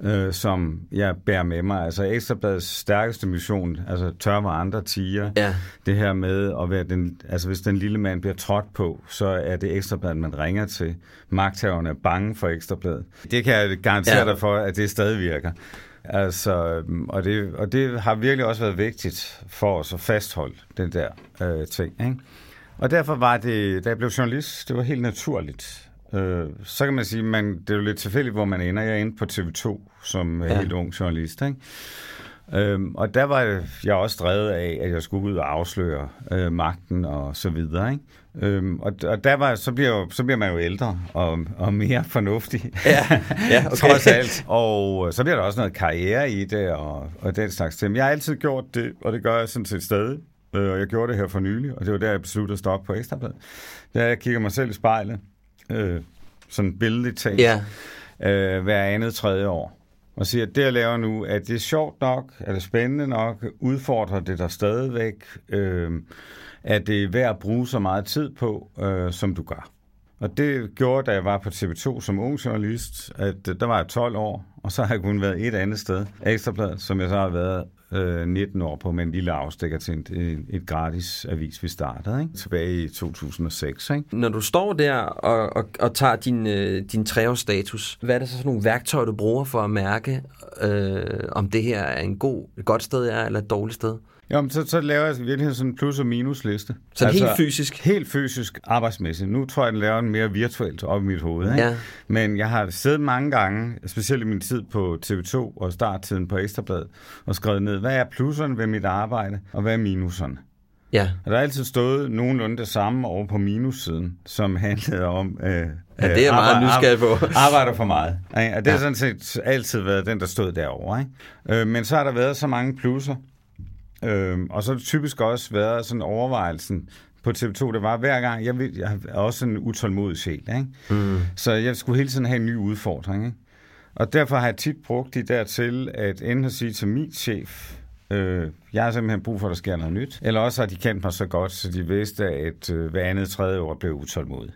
øh, som jeg bærer med mig. Altså Ekstrabladets stærkeste mission, altså tør hvor andre tiger. Ja. Det her med at være den, altså hvis den lille mand bliver trådt på, så er det Ekstrabladet, man ringer til. Magthaverne er bange for Ekstrabladet. Det kan jeg garantere Ja. dig for, at det stadig virker. Altså, øhm, og, det, og det har virkelig også været vigtigt for os at fastholde den der øh, ting. Ikke? Og derfor var det, da jeg blev journalist, det var helt naturligt. Øh, så kan man sige, man, det er jo lidt tilfældigt, hvor man ender. Jeg endte på TV2 som ja. Ja. helt ung journalist. Ikke? Øhm, og der var jeg også drevet af, at jeg skulle ud og afsløre øh, magten og så videre. Ikke? Øhm, og, og der var, så, bliver jo, så bliver man jo ældre og, og mere fornuftig. Ja, ja, okay. Trods alt. Og så bliver der også noget karriere i det og, og den slags ting. Jeg har altid gjort det, og det gør jeg sådan set stadig. Øh, Og jeg gjorde det her for nylig, og det var der, jeg besluttede at stoppe på Ekstrabladet. Der jeg kigger mig selv i spejlet, øh, sådan billedligt talt, Ja. øh, hver andet tredje år. Og siger, at det jeg laver nu, er det sjovt nok, er det spændende nok, udfordrer det dig stadigvæk, øh, er det værd at bruge så meget tid på, øh, som du gør. Og det gjorde, da jeg var på TV2 som ung journalist, at øh, der var jeg 12 år, og så har jeg kun været et andet sted, Ekstrabladet, som jeg så har været øh, 19 år på med en lille afstikker til et, et, gratis avis, vi startede ikke? tilbage i 2006. Ikke? Når du står der og, og, og tager din, øh, din treårsstatus, hvad er det så for nogle værktøjer, du bruger for at mærke, øh, om det her er en god, et godt sted, jeg er, eller et dårligt sted? Jo, men så, så laver jeg virkelig sådan en plus- og minusliste. Så altså, helt fysisk? Helt fysisk arbejdsmæssigt. Nu tror jeg, den laver en mere virtuelt op i mit hoved. Ikke? Ja. Men jeg har siddet mange gange, specielt i min tid på TV2 og starttiden på Ekstrabladet, og skrevet ned, hvad er plusserne ved mit arbejde, og hvad er minuserne? Ja. Og der har altid stået nogenlunde det samme over på minussiden, som handlede om... Øh, ja, det er meget nysgerrig på. Arbejder for meget. Ikke? Og det har sådan set altid været den, der stod derovre. Ikke? Øh, men så har der været så mange plusser, Øhm, og så har det typisk også været sådan overvejelsen på TV2, det var hver gang, jeg, vil, jeg er også en utålmodig sjæl, ikke? Mm. så jeg skulle hele tiden have en ny udfordring. Ikke? Og derfor har jeg tit brugt de der til at enten at sige til min chef, øh, jeg har simpelthen brug for, at der sker noget nyt, eller også har de kendt mig så godt, så de vidste, at øh, hver andet tredje år blev utålmodig.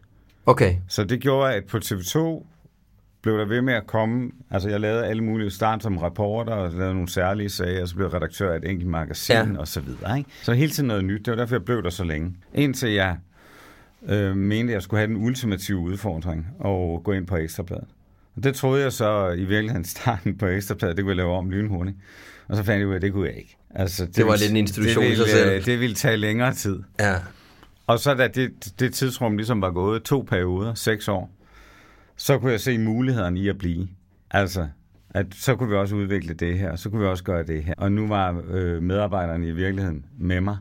Okay. Så det gjorde, at på TV2 blev der ved med at komme, altså jeg lavede alle mulige start som reporter, og lavede nogle særlige sager, og så blev jeg redaktør af et enkelt magasin, ja. og så videre. Ikke? Så hele tiden noget nyt, det var derfor, jeg blev der så længe. Indtil jeg øh, mente, at jeg skulle have den ultimative udfordring, og gå ind på Ekstrabladet. Og det troede jeg så i virkeligheden starten på Ekstrabladet, det kunne jeg lave om lynhurtigt. Og så fandt jeg ud af, at det kunne jeg ikke. Altså, det, det var lidt en institution det ville, i sig selv. Det ville tage længere tid. Ja. Og så da det, det tidsrum ligesom var gået to perioder, seks år, så kunne jeg se mulighederne i at blive. Altså, at så kunne vi også udvikle det her, så kunne vi også gøre det her. Og nu var øh, medarbejderne i virkeligheden med mig.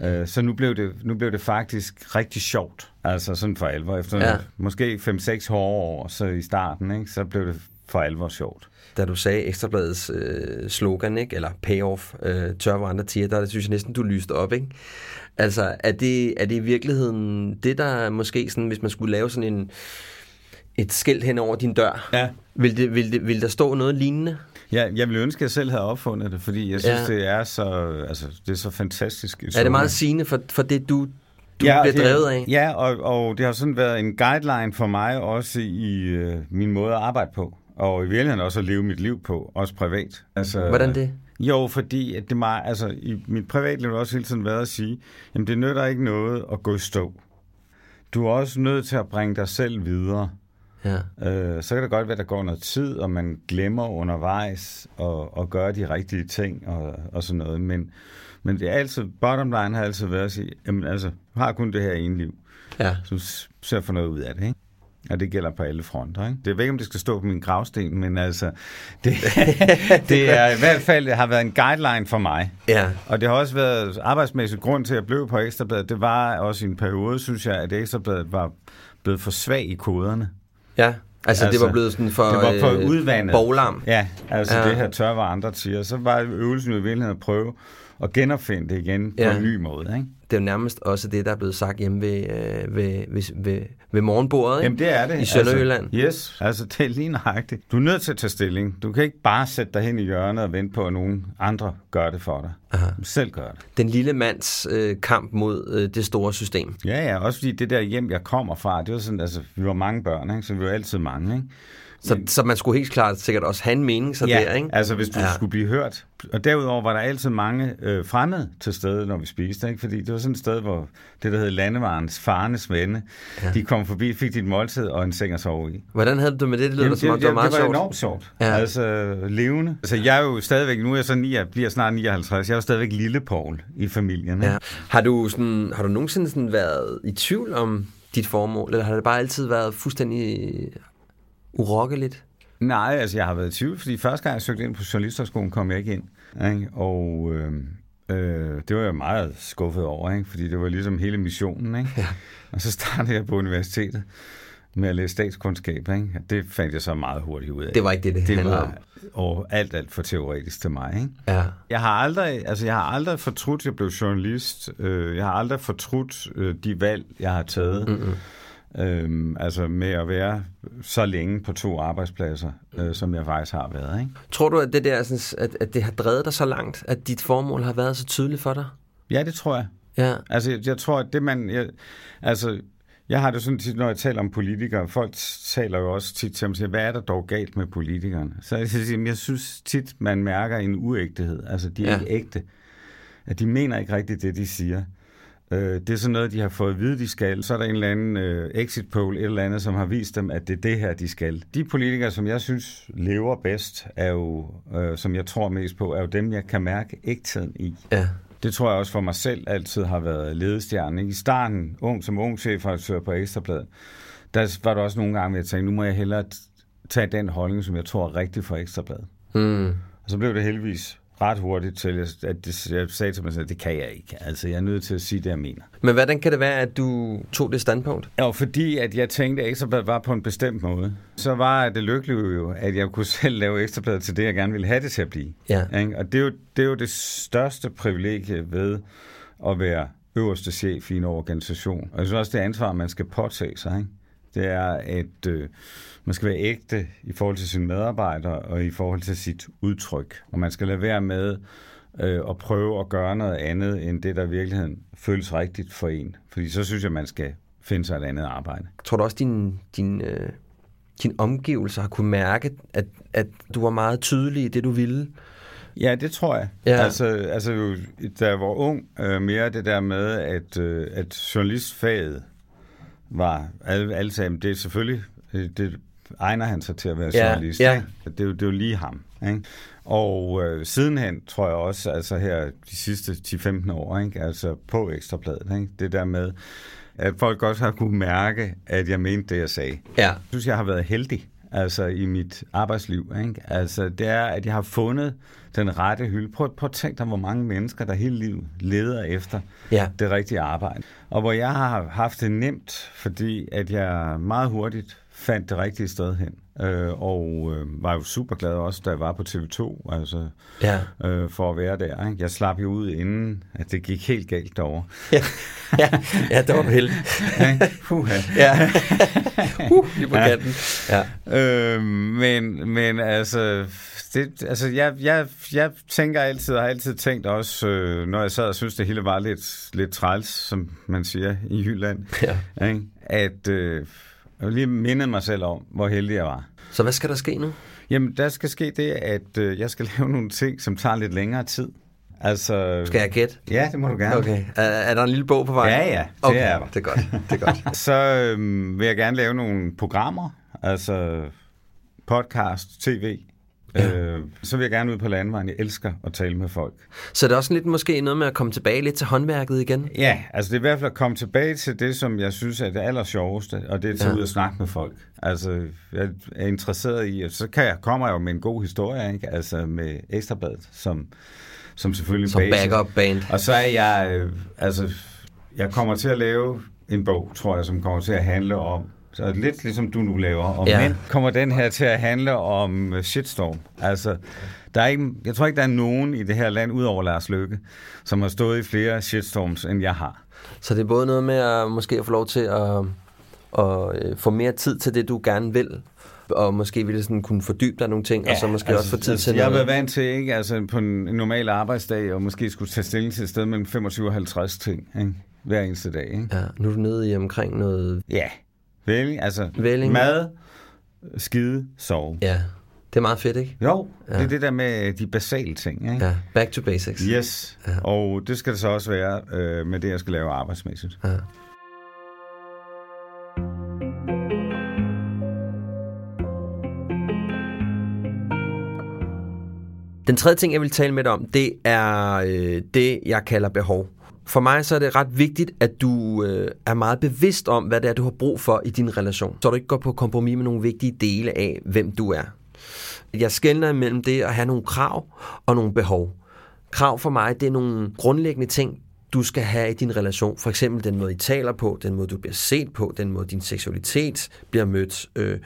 Øh, så nu blev, det, nu blev det faktisk rigtig sjovt. Altså sådan for alvor. Efter ja. måske 5-6 hårde år, så i starten, ikke, så blev det for alvor sjovt. Da du sagde Ekstrabladets øh, slogan, ikke? eller payoff, øh, tør hvor andre tiger, der synes jeg næsten, du lyste op. Ikke? Altså, er det, er det i virkeligheden det, der måske, sådan, hvis man skulle lave sådan en et skilt hen over din dør. Ja. Vil, det, vil, det, vil der stå noget lignende? Ja, jeg ville ønske, at jeg selv havde opfundet det, fordi jeg synes, ja. det er så, altså, det er så fantastisk. Er det meget sigende for, for det, du, du ja, bliver drevet af? Ja, og, og det har sådan været en guideline for mig også i øh, min måde at arbejde på. Og i virkeligheden også at leve mit liv på, også privat. Altså, Hvordan det? Jo, fordi at det meget, altså, i mit privatliv har også hele tiden været at sige, jamen det nytter ikke noget at gå i stå. Du er også nødt til at bringe dig selv videre. Ja. Øh, så kan det godt være, at der går noget tid, og man glemmer undervejs at, at gøre de rigtige ting og, og sådan noget. Men, men det er altid, bottom line har altid været at sige, jamen altså, du har kun det her ene liv. Ja. Så ser for noget ud af det, ikke? Og det gælder på alle fronter. Ikke? Det er ikke, om det skal stå på min gravsten, men altså, det, det er i hvert fald det har været en guideline for mig. Ja. Og det har også været arbejdsmæssigt grund til, at jeg blev på Ekstrabladet. Det var også i en periode, synes jeg, at Ekstrabladet var blevet for svag i koderne. Ja, altså, altså det var blevet sådan for, det var for øh, udvandet. Boglam. Ja, altså ja. det her tør, var andre siger. Så var øvelsen jo i virkeligheden at prøve at genopfinde det igen på ja. en ny måde. Ikke? Det er jo nærmest også det, der er blevet sagt hjemme ved, øh, ved, ved, ved, ved morgenbordet? Jamen det er det. i Sønderjylland. Altså, yes, altså det er lige nøjagtigt. Du er nødt til at tage stilling. Du kan ikke bare sætte dig hen i hjørnet og vente på, at nogen andre gør det for dig. Aha. Selv gør det. Den lille mands øh, kamp mod øh, det store system. Ja, ja, også fordi det der hjem, jeg kommer fra, det var sådan, altså, vi var mange børn, ikke? så vi var altid mange. Ikke? Så, så man skulle helt klart sikkert også have en mening så ja, der, ikke? altså hvis du ja. skulle blive hørt. Og derudover var der altid mange øh, fremmede til stede, når vi spiste, ikke? fordi det var sådan et sted, hvor det, der hed landevarens farnes venne, ja. de kom forbi, fik dit måltid og en seng at sove i. Hvordan havde du med det? Det lyder som om, det var meget sjovt. Det var enormt sjovt. Ja. Altså levende. Altså jeg er jo stadigvæk, nu er jeg så 9, jeg bliver snart 59, jeg er jo stadigvæk lille Paul i familien. Ikke? Ja. Har, du sådan, har du nogensinde sådan været i tvivl om dit formål, eller har det bare altid været fuldstændig urokkeligt? Nej, altså jeg har været i tvivl, fordi første gang jeg søgte ind på journalisterskolen, kom jeg ikke ind. Ikke? Og øh, øh, det var jeg meget skuffet over, ikke? fordi det var ligesom hele missionen. Ikke? Ja. Og så startede jeg på universitetet med at læse statskundskab. Ikke? Det fandt jeg så meget hurtigt ud af. Det var ikke det, det, det var, om. Og alt, alt for teoretisk til mig. Ikke? Ja. Jeg har aldrig, altså jeg har aldrig fortrudt, at jeg blev journalist. Jeg har aldrig fortrudt de valg, jeg har taget. Mm-hmm. Øhm, altså med at være så længe på to arbejdspladser, øh, som jeg faktisk har været. Ikke? Tror du, at det, der, sådan, at, at det har drevet dig så langt, at dit formål har været så tydeligt for dig? Ja, det tror jeg. Ja. Altså, jeg, jeg tror, at det man... Jeg, altså, Jeg har det sådan tit, når jeg taler om politikere, folk taler jo også tit til mig, siger, hvad er der dog galt med politikerne? Så jeg siger, jeg synes tit, man mærker en uægtehed. Altså, de er ja. ikke ægte. At de mener ikke rigtigt det, de siger. Øh, det er sådan noget, de har fået at vide, de skal. Så er der en eller anden øh, exit poll, et eller andet, som har vist dem, at det er det her, de skal. De politikere, som jeg synes lever bedst, er jo, øh, som jeg tror mest på, er jo dem, jeg kan mærke ægtheden i. Ja. Det tror jeg også for mig selv altid har været ledestjernen. ikke? I starten, ung som ung chefredaktør på Ekstrabladet, der var der også nogle gange, hvor jeg tænkte, nu må jeg hellere tage den holdning, som jeg tror er rigtig for Ekstrabladet. Mm. Og så blev det heldigvis ret hurtigt til, at det, jeg sagde til mig selv, at det kan jeg ikke. Altså, jeg er nødt til at sige det, jeg mener. Men hvordan kan det være, at du tog det standpunkt? Og fordi at jeg tænkte, at Ekstrabladet var på en bestemt måde, så var det lykkelige jo, at jeg kunne selv lave Ekstrabladet til det, jeg gerne ville have det til at blive. Ja. Ikke? Og det er, jo, det er jo det største privilegie ved at være øverste chef i en organisation. Og jeg synes også, det ansvar, man skal påtage sig. Ikke? Det er, at øh, man skal være ægte i forhold til sine medarbejdere og i forhold til sit udtryk. Og man skal lade være med øh, at prøve at gøre noget andet, end det, der i virkeligheden føles rigtigt for en. Fordi så synes jeg, man skal finde sig et andet arbejde. Tror du også, din, din, øh, din omgivelser har kunne mærke, at, at du var meget tydelig i det, du ville? Ja, det tror jeg. Ja. Altså, altså jo, da jeg var ung, øh, mere det der med, at, øh, at journalistfaget var, alle, alle sagde, "Men det er selvfølgelig, øh, det egner han sig til at være Ja, journalist. ja. Det, er jo, det er jo lige ham. Ikke? Og øh, sidenhen tror jeg også, altså her de sidste 10-15 år, ikke? altså på Ekstrabladet, ikke? det der med, at folk også har kunne mærke, at jeg mente det, jeg sagde. Ja. Jeg synes, jeg har været heldig altså i mit arbejdsliv. Ikke? Altså, det er, at jeg har fundet den rette hylde. Prøv, prøv at tænke dig, hvor mange mennesker, der hele livet leder efter Ja. det rigtige arbejde. Og hvor jeg har haft det nemt, fordi at jeg meget hurtigt fandt det rigtige sted hen. Øh, og øh, var jo super glad også, da jeg var på TV2, altså, Ja. øh, for at være der. Ikke? Jeg slap jo ud inden, at det gik helt galt derovre. Ja, ja, ja der var du heldig. Puha. Ja. uh, lige på kanten. Ja. Øh, men, men altså, det, altså jeg, jeg, jeg tænker altid, og har altid tænkt også, øh, når jeg sad og synes, det hele var lidt, lidt træls, som man siger i Jylland, Ja. ikke? at øh, jeg vil lige minde mig selv om, hvor heldig jeg var. Så hvad skal der ske nu? Jamen, der skal ske det, at øh, jeg skal lave nogle ting, som tager lidt længere tid. Altså, Skal jeg gætte? Ja, det må du gerne. Okay. Er, er der en lille bog på vej? Ja, ja, det okay. er der. Det er godt. Det er godt. Så øhm, vil jeg gerne lave nogle programmer, altså podcast, tv. Ja. Øh, så vil jeg gerne ud på landvejen. Jeg elsker at tale med folk. Så det er også lidt måske noget med at komme tilbage lidt til håndværket igen? Ja, altså det er i hvert fald at komme tilbage til det, som jeg synes er det aller sjoveste, og det er at tage Ja. ud og snakke med folk. Altså, jeg er interesseret i, og så kan jeg, kommer jeg jo med en god historie, ikke? Altså med Ekstrabladet, som, som selvfølgelig Som basis. backup band. Og så er jeg, øh, altså, jeg kommer til at lave en bog, tror jeg, som kommer til at handle om, så lidt ligesom du nu laver, om Ja. mænd, kommer den her til at handle om øh, shitstorm. Altså, der er ikke, jeg tror ikke, der er nogen i det her land, udover Lars Løkke, som har stået i flere shitstorms, end jeg har. Så det er både noget med at måske at få lov til at, at øh, få mere tid til det, du gerne vil, og måske ville sådan kunne fordybe dig nogle ting, ja, og så måske altså, også få tid altså, til Jeg har noget. været vant til, ikke? Altså, på en, en normal arbejdsdag, og måske skulle tage stilling til et sted mellem 25 og 50 ting, ikke? hver eneste dag. Ikke? Ja, nu er du nede i omkring noget... Ja, Vælling, altså Vælling. mad, skide, sove. Ja, det er meget fedt, ikke? Jo, Ja. det er det der med de basale ting. Ikke? Ja, back to basics. Yes, ja. og det skal det så også være øh, med det, jeg skal lave arbejdsmæssigt. Ja. Den tredje ting, jeg vil tale med dig om, det er øh, det, jeg kalder behov. For mig så er det ret vigtigt, at du øh, er meget bevidst om, hvad det er, du har brug for i din relation. Så du ikke går på kompromis med nogle vigtige dele af, hvem du er. Jeg skældner imellem det at have nogle krav og nogle behov. Krav for mig, det er nogle grundlæggende ting, du skal have i din relation. For eksempel den måde, I taler på, den måde, du bliver set på, den måde, din seksualitet bliver mødt. Øh,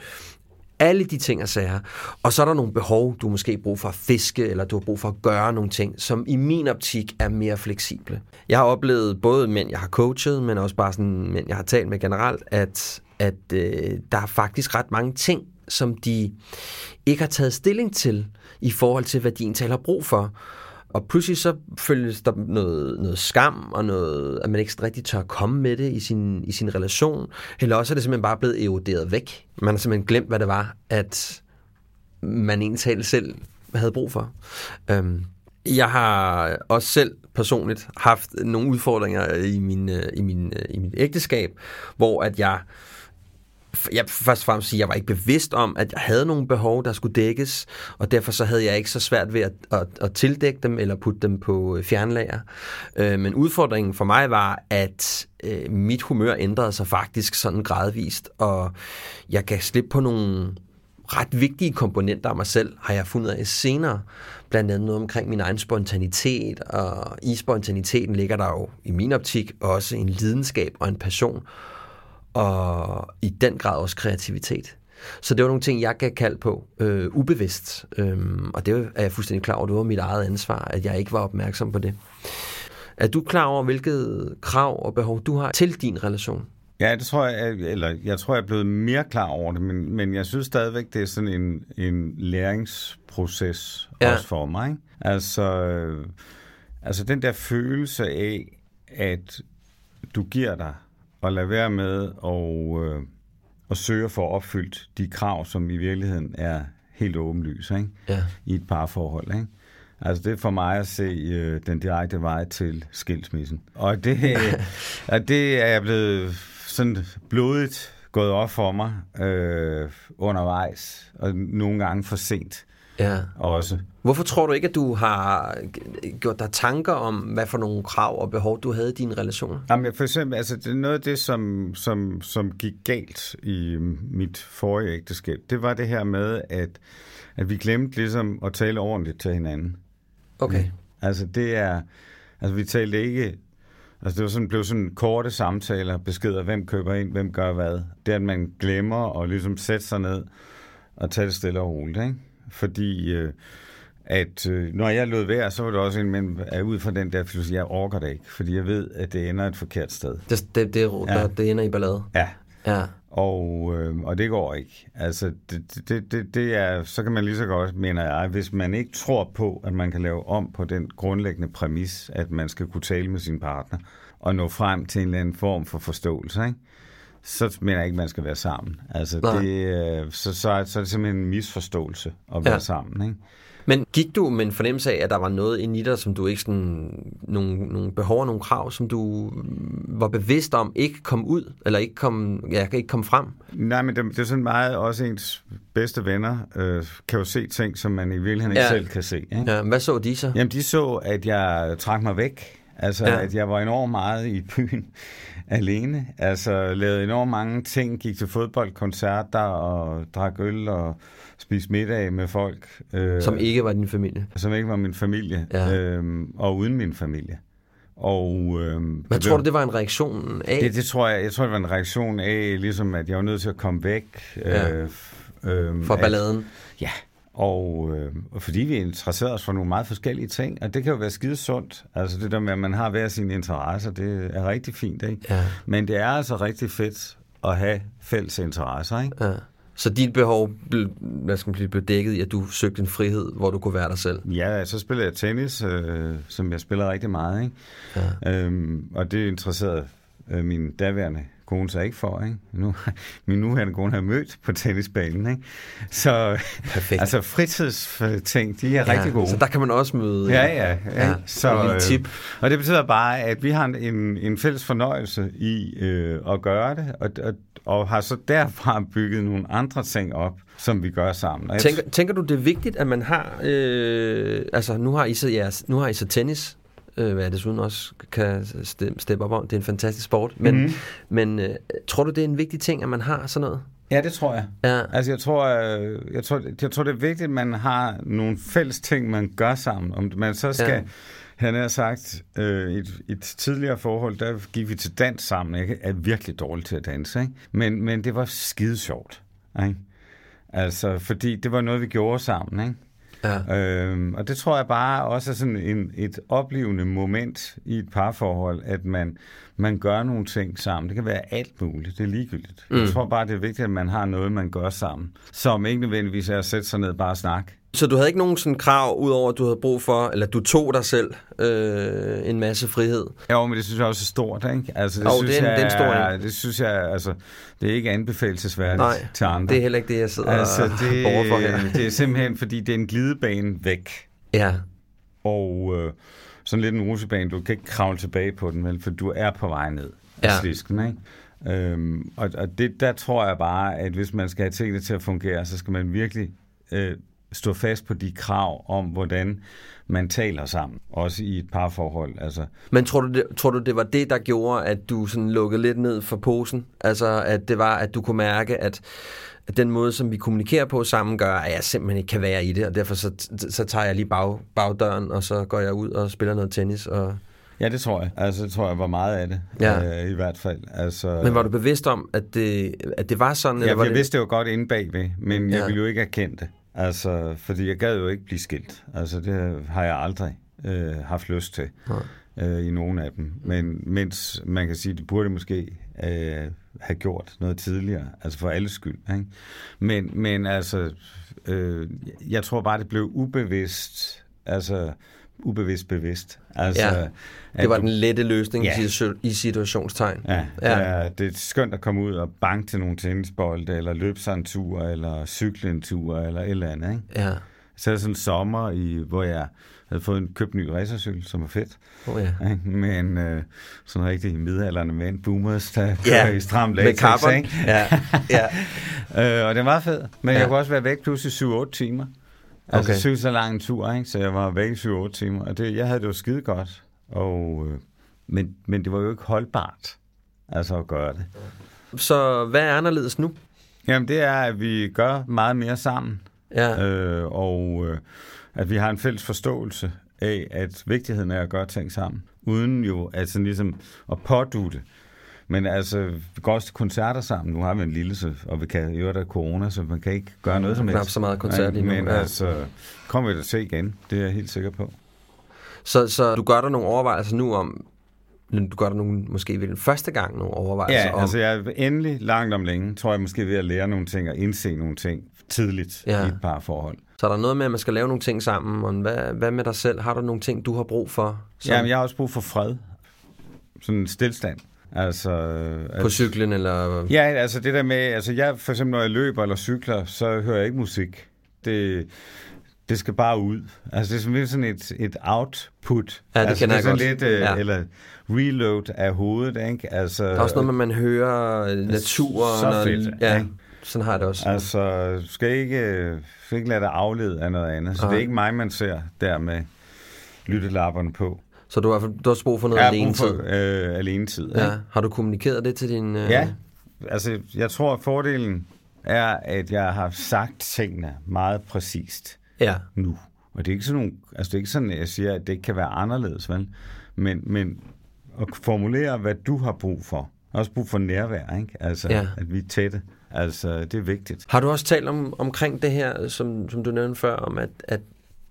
alle de ting og sager. Og så er der nogle behov, du måske har brug for at fiske, eller du har brug for at gøre nogle ting, som i min optik er mere fleksible. Jeg har oplevet både mænd, jeg har coachet, men også bare sådan mænd, jeg har talt med generelt, at, at øh, der er faktisk ret mange ting, som de ikke har taget stilling til i forhold til, hvad de egentlig har brug for. Og pludselig så føles der noget, noget skam, og noget, at man ikke rigtig tør komme med det i sin, i sin relation. Eller også er det simpelthen bare blevet eroderet væk. Man har simpelthen glemt, hvad det var, at man egentlig selv havde brug for. Øhm, jeg har også selv personligt haft nogle udfordringer i, min, øh, i, min, øh, i mit ægteskab, hvor at jeg jeg først og fremmest sige, at jeg var ikke bevidst om, at jeg havde nogle behov, der skulle dækkes, og derfor så havde jeg ikke så svært ved at, at, at tildække dem eller putte dem på øh, fjernlager. Øh, men udfordringen for mig var, at øh, mit humør ændrede sig faktisk sådan gradvist, og jeg gav slip på nogle ret vigtige komponenter af mig selv, har jeg fundet af senere. Blandt andet noget omkring min egen spontanitet, og i spontaniteten ligger der jo i min optik også en lidenskab og en passion, og i den grad også kreativitet. Så det var nogle ting, jeg gav kald på, øh, ubevidst. Øhm, og det er jeg fuldstændig klar over, det var mit eget ansvar, at jeg ikke var opmærksom på det. Er du klar over, hvilket krav og behov du har til din relation? Ja, det tror jeg, eller jeg tror, jeg er blevet mere klar over det, men, men jeg synes stadigvæk, det er sådan en, en læringsproces ja. også for mig. Ikke? Altså, altså den der følelse af, at du giver dig og lader være med at, øh, at søge for at opfyldt de krav, som i virkeligheden er helt åbenlyse ikke? Ja. i et parforhold. Ikke? Altså det er for mig at se øh, den direkte vej til skilsmissen. Og det, og det er jeg blevet sådan blodigt gået op for mig øh, undervejs, og nogle gange for sent ja. også. Hvorfor tror du ikke, at du har gjort dig tanker om, hvad for nogle krav og behov, du havde i dine relationer? Jamen, for eksempel, altså, det er noget af det, som, som, som gik galt i mit forrige ægteskab, det var det her med, at, at vi glemte ligesom at tale ordentligt til hinanden. Okay. Altså, det er... Altså, vi talte ikke Altså det var sådan, blev sådan korte samtaler, beskeder, hvem køber ind, hvem gør hvad. Det at man glemmer at ligesom sætte sig ned og tage det stille og roligt. Ikke? Fordi øh, at øh, når jeg lød værd, så var det også en, men er ud fra den der filosofi, jeg orker det ikke, fordi jeg ved, at det ender et forkert sted. Det, det, det, ja. der, det ender i ballade? Ja. ja. Og, øh, og det går ikke. Altså, det, det, det, det er, så kan man lige så godt, mener jeg, hvis man ikke tror på, at man kan lave om på den grundlæggende præmis, at man skal kunne tale med sin partner og nå frem til en eller anden form for forståelse, ikke? så mener jeg ikke, man skal være sammen. Altså, det, øh, så, så, så er det simpelthen en misforståelse at være ja. sammen. Ikke? Men gik du med en fornemmelse af, at der var noget inde i dig, som du ikke sådan, nogle, nogle behov og nogle krav, som du var bevidst om, ikke kom ud, eller ikke kom, ja, ikke kom frem? Nej, men det, det er sådan meget, også ens bedste venner øh, kan jo se ting, som man i virkeligheden ikke ja. selv kan se. Ikke? Ja, hvad så de så? Jamen, de så, at jeg trak mig væk. Altså, ja. at jeg var enormt meget i byen alene. Altså, lavede enormt mange ting, gik til fodboldkoncerter og drak øl og spise middag med folk. Øh, som ikke var din familie? Som ikke var min familie, ja. øh, og uden min familie. Og, øh, Hvad tror du, det var en reaktion af? Det, det tror jeg, jeg tror, det var en reaktion af, ligesom at jeg var nødt til at komme væk. Ja. Øh, øh, For balladen? At, ja, og øh, fordi vi interesserer os for nogle meget forskellige ting, og det kan jo være skide sundt. Altså det der med, at man har hver sine interesser, det er rigtig fint, ikke? Ja. Men det er altså rigtig fedt at have fælles interesser, ikke? Ja. Så dit behov hvad skal man sige, blev dækket i, at du søgte en frihed, hvor du kunne være dig selv? Ja, så spiller jeg tennis, øh, som jeg spiller rigtig meget. Ikke? Ja. Øhm, og det interesserede øh, min daværende kone sig ikke for. Ikke? Nu, min nuværende kone har mødt på tennisbanen. Ikke? Så Perfekt. altså fritidsting, de er ja, rigtig gode. Så der kan man også møde. Ja, ja. ja. ja så, en tip. Og det betyder bare, at vi har en, en fælles fornøjelse i øh, at gøre det, og, og, og har så derfra bygget nogle andre ting op, som vi gør sammen. Tænker, tænker du, det er vigtigt, at man har, øh, altså nu har I så, jeres, nu har I så tennis, øh, hvad jeg desuden også kan steppe op om. Det er en fantastisk sport. Men, mm-hmm. men øh, tror du, det er en vigtig ting, at man har sådan noget? Ja, det tror jeg. Ja. Altså, jeg tror, jeg, øh, jeg, tror, jeg tror, det er vigtigt, at man har nogle fælles ting, man gør sammen. Om man så skal... Ja. Han har sagt, øh, et, et tidligere forhold, der gik vi til dans sammen. Jeg er virkelig dårlig til at danse, ikke? Men, men det var skide sjovt. Ikke? Altså, fordi det var noget, vi gjorde sammen. Ikke? Ja. Øhm, og det tror jeg bare også er sådan en, et oplevende moment i et parforhold, at man, man gør nogle ting sammen. Det kan være alt muligt. Det er ligegyldigt. Mm. Jeg tror bare, det er vigtigt, at man har noget, man gør sammen. Som ikke nødvendigvis er at sætte sig ned og bare snakke. Så du havde ikke nogen sådan krav, udover at du havde brug for, eller du tog dig selv øh, en masse frihed? Jo, men det synes jeg også er stort, ikke? Altså, det, Jo, synes det er jeg, det er stor en. Det synes jeg, altså, det er ikke anbefalesværdigt Nej, til andre. det er heller ikke det, jeg sidder altså, og det, borger for her. det er simpelthen, fordi det er en glidebane væk. Ja, Og øh, sådan lidt en rusebane, du kan ikke kravle tilbage på den, vel, for du er på vej ned af Ja. slisken, ikke? Øhm, og og det, der tror jeg bare, at hvis man skal have tingene til at fungere, så skal man virkelig øh, stå fast på de krav om, hvordan man taler sammen, også i et parforhold. Altså, Men tror du, det, tror du, det var det, der gjorde, at du sådan lukkede lidt ned for posen? Altså, at det var, at du kunne mærke, at, at den måde, som vi kommunikerer på sammen, gør, at jeg simpelthen ikke kan være i det, og derfor så, så tager jeg lige bag, bagdøren, og så går jeg ud og spiller noget tennis. Og... ja, det tror jeg. Altså, det tror jeg var meget af det, Ja. øh, i hvert fald. Altså, Men var du bevidst om, at det, at det var sådan? Ja, var jeg det... vidste det jo godt inde bagved, men jeg Ja. ville jo ikke erkende det. Altså, fordi jeg gad jo ikke blive skilt. Altså, det har jeg aldrig øh, haft lyst til øh, i nogen af dem. Men mens man kan sige, det burde måske øh, have gjort noget tidligere, altså for alles skyld. Ikke? Men, men altså, øh, jeg tror bare, det blev ubevidst, altså ubevidst bevidst. Altså, Ja, at Det var du- den lette løsning Ja. i situ- i situationstegn. Ja, Ja. ja. Det, er, det skønt at komme ud og banke til nogle tennisbolde, eller løbe sig en tur, eller cykle en tur, eller et eller andet. Ikke? Ja. Så er det sådan en sommer, i, hvor jeg havde fået en købt ny racercykel, som var fedt. Oh, ja. Men øh, sådan rigtig midalderne mænd, boomers, der kører i stram med latex. carbon. Ikke? Ja, ja. Øh, og det var fedt. Men Ja. ja. jeg kunne også være væk pludselig 7-8 timer. Altså Okay. okay. så lang en tur, ikke? så jeg var væk i 7-8 timer. Og det, jeg havde det jo skide godt. Og, øh, men, men det var jo ikke holdbart altså at gøre det. Så hvad er anderledes nu? Jamen det er, at vi gør meget mere sammen. Ja. Øh, og øh, at vi har en fælles forståelse af, at vigtigheden er at gøre ting sammen. Uden jo altså ligesom at pådute. Men altså, vi går også til koncerter sammen. Nu har vi en lille, så, og vi kan jo der er corona, så man kan ikke gøre noget som Knap helst. så meget koncert lige nu, Men ja. altså, kommer vi da til igen. Det er jeg helt sikker på. Så, så du gør dig nogle overvejelser nu om, du gør dig nogle, måske ved den første gang nogle overvejelser Ja, om, altså jeg er endelig langt om længe, tror jeg måske ved at lære nogle ting og indse nogle ting tidligt ja. i et par forhold. Så er der noget med, at man skal lave nogle ting sammen, og hvad, hvad med dig selv? Har du nogle ting, du har brug for? Som Jamen, jeg har også brug for fred. Sådan en stillstand. Altså, På cyklen, eller... Ja, altså det der med, altså jeg for eksempel når jeg løber eller cykler, så hører jeg ikke musik. Det, det skal bare ud. Altså det er sådan lidt sådan et, et output. Ja, det altså, kender det er jeg sådan godt. lidt, øh, Ja. eller reload af hovedet, ikke? Altså, Der er også noget med, at man hører øh, naturen. så og- fedt, ja, ikke? Sådan har jeg det også. Altså, du skal ikke, skal ikke lade dig aflede af noget andet. Så Nej. det er ikke mig, man ser der med lyttelapperne på. Så du har, du har også brug for noget alene tid. øh, alene tid. ikke? Ja. Har du kommunikeret det til din... Øh... Ja, altså jeg tror, at fordelen er, at jeg har sagt tingene meget præcist Ja. nu. Og det er ikke sådan, nogle, altså det er ikke sådan, at jeg siger, at det ikke kan være anderledes, vel? Men, men at formulere, hvad du har brug for. Også brug for nærvær, ikke? Altså, Ja. ja. at vi er tætte. Altså, det er vigtigt. Har du også talt om, omkring det her, som, som du nævnte før, om at, at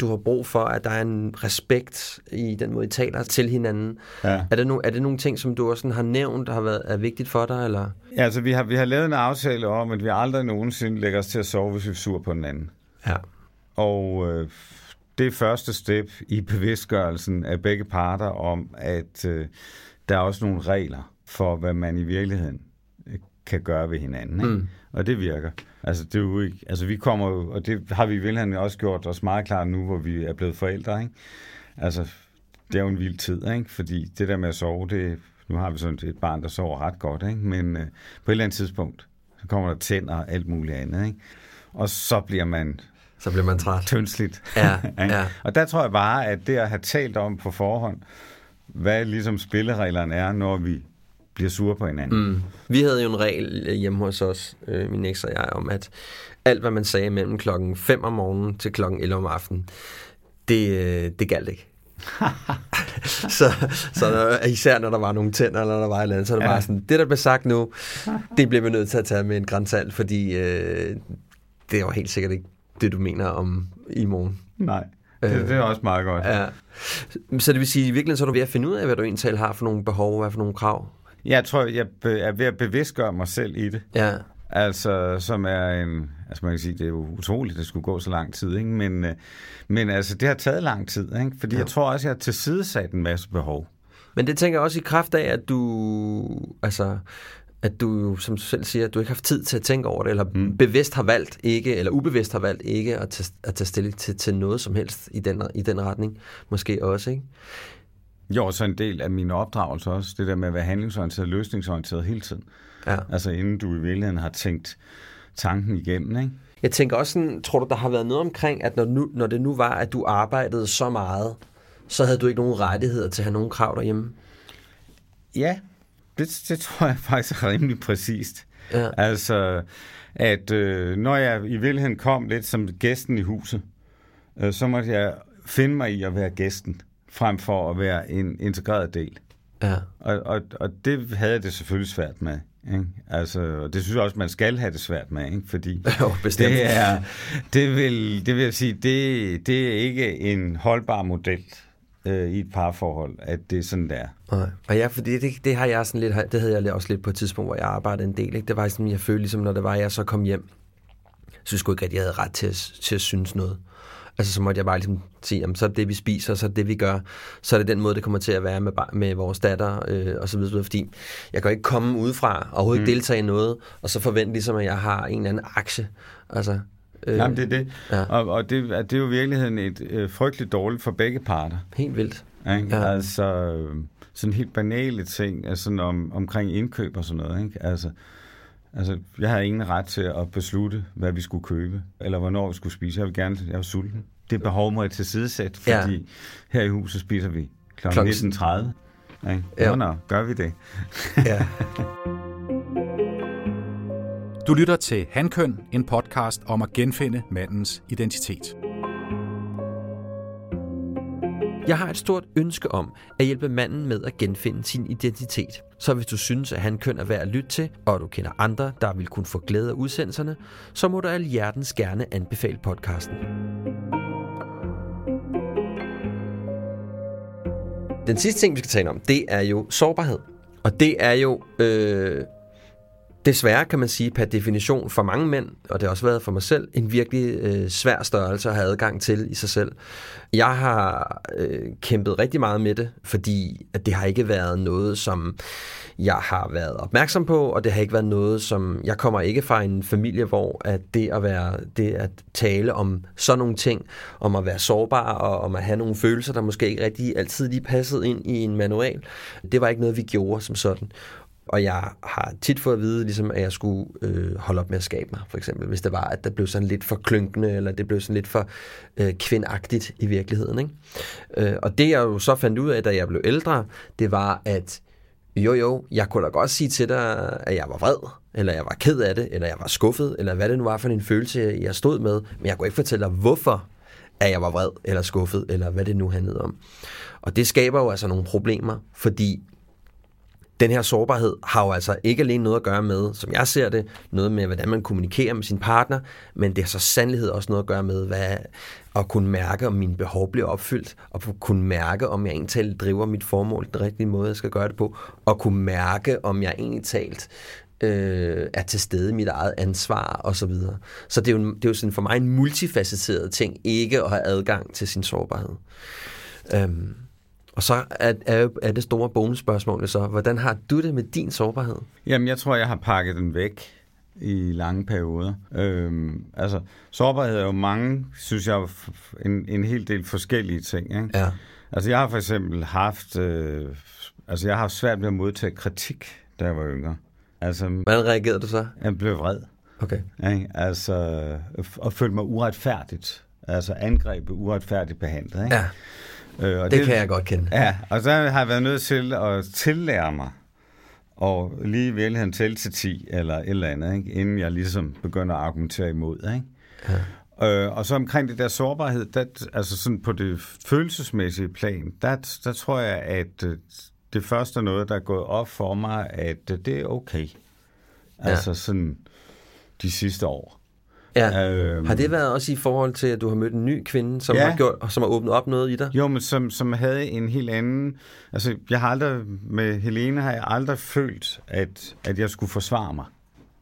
du har brug for, at der er en respekt i den måde, I taler til hinanden. Ja. Er, det no, er det nogle ting, som du også sådan har nævnt, der har været er vigtigt for dig? Eller? Ja, altså vi har, vi har lavet en aftale om, at vi aldrig nogensinde lægger os til at sove, hvis vi er sur på den anden. Ja. Og øh, det er første step i bevidstgørelsen af begge parter om, at øh, der er også nogle regler for, hvad man i virkeligheden kan gøre ved hinanden. Ikke? Mm. Og det virker. Altså, det er jo ikke, altså vi kommer jo, og det har vi i også gjort os meget klart nu, hvor vi er blevet forældre. Ikke? Altså, det er jo en vild tid, ikke? fordi det der med at sove, det, nu har vi sådan et barn, der sover ret godt, ikke? men øh, på et eller andet tidspunkt, så kommer der tænder og alt muligt andet. Ikke? Og så bliver man Så bliver man træt. tyndsligt. Ja, ja. Og der tror jeg bare, at det at have talt om på forhånd, hvad ligesom spillereglerne er, når vi bliver sure på hinanden. Mm. Vi havde jo en regel øh, hjemme hos os, øh, min eks og jeg, om at alt, hvad man sagde mellem klokken 5 om morgenen til klokken 11 om aftenen, det, øh, det galt ikke. så, så når, især når der var nogle tænder, eller der var et eller andet, så er det ja. bare sådan, det der blev sagt nu, det bliver vi nødt til at tage med en grænsalt, fordi øh, det var helt sikkert ikke det, du mener om i morgen. Nej, det, det er også meget godt. Ja. Så det vil sige, i virkeligheden så er du ved at finde ud af, hvad du egentlig har for nogle behov, hvad for nogle krav Jeg tror, jeg er ved at bevidstgøre mig selv i det. Ja. Altså, som er en... Altså, man kan sige, det er jo utroligt, at det skulle gå så lang tid, ikke? Men, øh, men altså, det har taget lang tid, ikke? Fordi ja. jeg tror også, jeg har tilsidesat en masse behov. Men det tænker jeg også i kraft af, at du, altså, at du som du selv siger, at du ikke har haft tid til at tænke over det, eller mm. bevidst har valgt ikke, eller ubevidst har valgt ikke at tage, at tage stilling til, til noget som helst i den, i den retning. Måske også, ikke? Jo, så en del af min opdragelse også, det der med at være handlingsorienteret og løsningsorienteret hele tiden. Ja. Altså inden du i virkeligheden har tænkt tanken igennem, ikke? Jeg tænker også sådan, tror du, der har været noget omkring, at når, nu, når det nu var, at du arbejdede så meget, så havde du ikke nogen rettigheder til at have nogen krav derhjemme? Ja, det, det tror jeg faktisk er rimelig præcist. Ja. Altså, at øh, når jeg i virkeligheden kom lidt som gæsten i huset, øh, så måtte jeg finde mig i at være gæsten, frem for at være en integreret del. Ja. Og, og, og det havde jeg det selvfølgelig svært med. Ikke? Altså, og det synes jeg også, man skal have det svært med, ikke? fordi Jo, bestemt. det, er, det, vil, det vil jeg sige, det, det er ikke en holdbar model øh, i et parforhold, at det er sådan der. Nej. Og ja, fordi det, det har jeg sådan lidt, det havde jeg også lidt på et tidspunkt, hvor jeg arbejdede en del. Ikke? Det var sådan, jeg følte ligesom, når det var, jeg så kom hjem, så synes jeg ikke, at jeg havde ret til at, til at synes noget. Altså, så måtte jeg bare ligesom sige, jamen, så er det vi spiser, så er det vi gør. Så er det den måde, det kommer til at være med, med vores datter, øh, og så videre. Fordi jeg kan ikke komme udefra, og overhovedet ikke deltage i noget, og så forvente ligesom, at jeg har en eller anden aktie. Altså, Øh, Jamen, det er det. ja. Og, og det, det er jo i virkeligheden et øh, frygteligt dårligt for begge parter. Helt vildt. Ikke? Ja. Ja. Altså, øh, sådan helt banale ting, altså om, omkring indkøb og sådan noget. Ikke? Altså, altså, jeg har ingen ret til at beslutte, hvad vi skulle købe, eller hvornår vi skulle spise. Jeg vil gerne, jeg er sulten. Det behov må jeg tilsidesætte, Ja. fordi her i huset spiser vi kl. Klokken- 19.30. Ikke? Ja. Nå, nå, gør vi det. Ja. Du lytter til Hankøn, en podcast om at genfinde mandens identitet. Jeg har et stort ønske om at hjælpe manden med at genfinde sin identitet. Så hvis du synes, at han køn er værd at lytte til, og du kender andre, der vil kunne få glæde af udsendelserne, så må du alhjertens gerne anbefale podcasten. Den sidste ting, vi skal tale om, det er jo sårbarhed. Og det er jo øh, desværre, kan man sige, per definition for mange mænd, og det har også været for mig selv, en virkelig øh, svær størrelse at have adgang til i sig selv. Jeg har øh, kæmpet rigtig meget med det, fordi at det har ikke været noget, som jeg har været opmærksom på, og det har ikke været noget, som... Jeg kommer ikke fra en familie, hvor at det at være det at tale om sådan nogle ting, om at være sårbar og om at have nogle følelser, der måske ikke rigtig altid lige passede ind i en manual, det var ikke noget, vi gjorde som sådan. Og jeg har tit fået at vide, ligesom, at jeg skulle øh, holde op med at skabe mig, for eksempel. Hvis det var, at det blev sådan lidt for klynkende, eller det blev sådan lidt for øh, kvindagtigt i virkeligheden. Ikke? Øh, og det jeg jo så fandt ud af, da jeg blev ældre, det var, at jo jo, jeg kunne da godt sige til dig, at jeg var vred, eller jeg var ked af det, eller jeg var skuffet, eller hvad det nu var for en følelse, jeg stod med. Men jeg kunne ikke fortælle dig, hvorfor at jeg var vred, eller skuffet, eller hvad det nu handlede om. Og det skaber jo altså nogle problemer, fordi den her sårbarhed har jo altså ikke alene noget at gøre med, som jeg ser det, noget med, hvordan man kommunikerer med sin partner, men det har så sandlighed også noget at gøre med, hvad, at kunne mærke, om mine behov bliver opfyldt, og kunne mærke, om jeg egentlig talt driver mit formål den rigtige måde, jeg skal gøre det på, og kunne mærke, om jeg egentlig talt øh, er til stede i mit eget ansvar og så videre. Så det er jo, det er jo sådan for mig en multifacetteret ting, ikke at have adgang til sin sårbarhed. Øhm, og så er, er, er det store bonusspørgsmål så, hvordan har du det med din sårbarhed? Jamen, jeg tror, jeg har pakket den væk i lange perioder. Øhm, altså, sårbarhed er jo mange, synes jeg, en, en hel del forskellige ting. Ikke? Ja. Altså, jeg har for eksempel haft, øh, altså, jeg har haft svært ved at modtage kritik, da jeg var yngre. Altså, Hvordan reagerede du så? jeg blev vred. Okay. Ikke? Altså, og følte mig uretfærdigt. Altså, angrebet uretfærdigt behandlet. Ikke? Ja, Øh, og det, det kan jeg godt kende. Ja, og så har jeg været nødt til at tillære mig og lige i virkeligheden tælle til 10 eller et eller andet, ikke? inden jeg ligesom begynder at argumentere imod. Ikke? Ja. Øh, og så omkring det der sårbarhed, der, altså sådan på det følelsesmæssige plan, der, der tror jeg, at øh, det første er noget, der er gået op for mig, at øh, det er okay. Altså sådan de sidste år. Ja. Øhm, Har det været også i forhold til, at du har mødt en ny kvinde, som, Ja. har, gjort, som har åbnet op noget i dig? Jo, men som, som havde en helt anden... Altså, jeg har aldrig... Med Helene har jeg aldrig følt, at, at jeg skulle forsvare mig.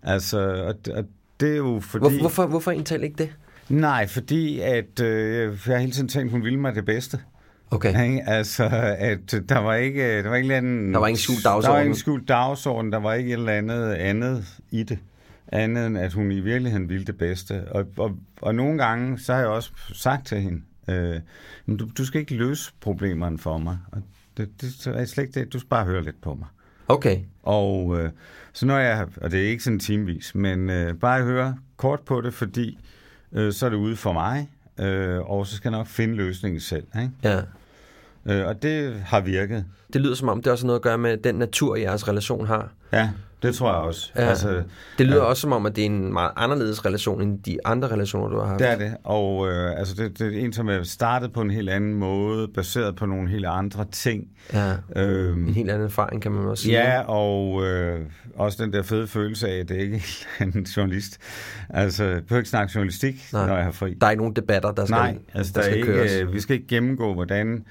Altså, og, og det er jo fordi... Hvor, hvorfor, hvorfor egentlig ikke det? Nej, fordi at øh, jeg har hele tiden tænkt, hun ville mig det bedste. Okay. Ikke? Altså, at der var ikke, der var ikke andet, Der var ingen skjult Der var dagsorden. ingen skjult dagsorden, der var ikke et eller andet andet i det. Andet end, at hun i virkeligheden ville det bedste. Og, og, og nogle gange, så har jeg også sagt til hende, øh, "Men du, du skal ikke løse problemerne for mig. Og det, det er slet ikke det. Du skal bare høre lidt på mig. Okay. Og øh, så når jeg, og det er ikke sådan timevis, men øh, bare høre kort på det, fordi øh, så er det ude for mig, øh, og så skal jeg nok finde løsningen selv. Ikke? Ja. Øh, og det har virket. Det lyder som om, det også har noget at gøre med den natur, jeres relation har. Ja, det tror jeg også. Ja. Altså, Det lyder ja. også som om, at det er en meget anderledes relation, end de andre relationer, du har haft. Det er det, og øh, altså det, det er en, som er startet på en helt anden måde, baseret på nogle helt andre ting. Ja. Øhm, En helt anden erfaring, kan man også sige. Ja, og øh, også den der fede følelse af, at det ikke er en journalist. Altså, jeg behøver ikke snakke journalistik, Nej. når jeg har fri. Der er ikke nogen debatter, der skal, Nej, altså der, der er skal køres. ikke, øh, vi skal ikke gennemgå, hvordan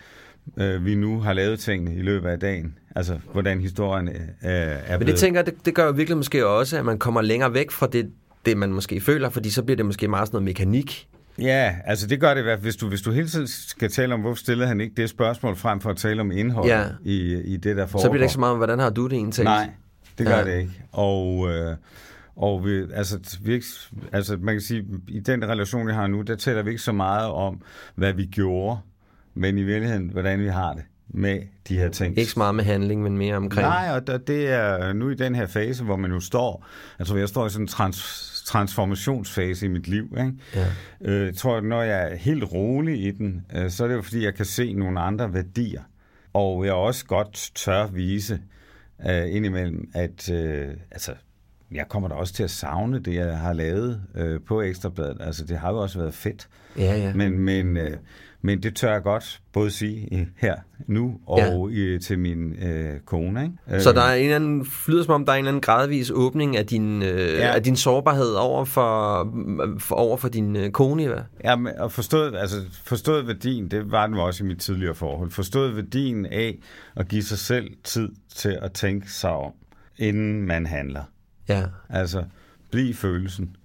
øh, vi nu har lavet tingene i løbet af dagen. Altså, hvordan historien øh, er Men det tænker jeg, det, det gør jo virkelig måske også, at man kommer længere væk fra det, det, man måske føler, fordi så bliver det måske meget sådan noget mekanik. Ja, altså det gør det i hvert fald, hvis du, hvis du hele tiden skal tale om, hvorfor stillede han ikke det spørgsmål frem for at tale om indholdet Ja. i, i det, der foregår. Så bliver det ikke så meget om, hvordan har du det egentlig? Nej, det gør Ja. det ikke. Og, øh, og vi, altså, vi, ikke- altså, man kan sige, i den relation, vi har nu, der taler vi ikke så meget om, hvad vi gjorde, men i virkeligheden, hvordan vi har det med de her ting. Ikke så meget med handling, men mere omkring. Nej, og der, det er nu i den her fase, hvor man jo står, altså jeg står i sådan en trans, transformationsfase i mit liv. Ikke? Ja. Øh, jeg tror, at når jeg er helt rolig i den, øh, så er det jo fordi, jeg kan se nogle andre værdier. Og jeg også godt tør vise øh, indimellem, at øh, altså, jeg kommer da også til at savne det, jeg har lavet øh, på Ekstrabladet. Altså, det har jo også været fedt. Ja, ja. Men, men, øh, men det tør jeg godt både sige øh, her nu og ja. i, til min øh, kone. Ikke? Så Øh, der er en eller anden, flyder som om, der er en eller anden gradvis åbning af din, øh, ja. Af din sårbarhed over for, for, over for din øh, kone. Hvad? Ja, men, og forstået, altså, forstået værdien, det var den også i mit tidligere forhold, forstået værdien af at give sig selv tid til at tænke sig om, inden man handler. Ja. Altså, bliv følelsen,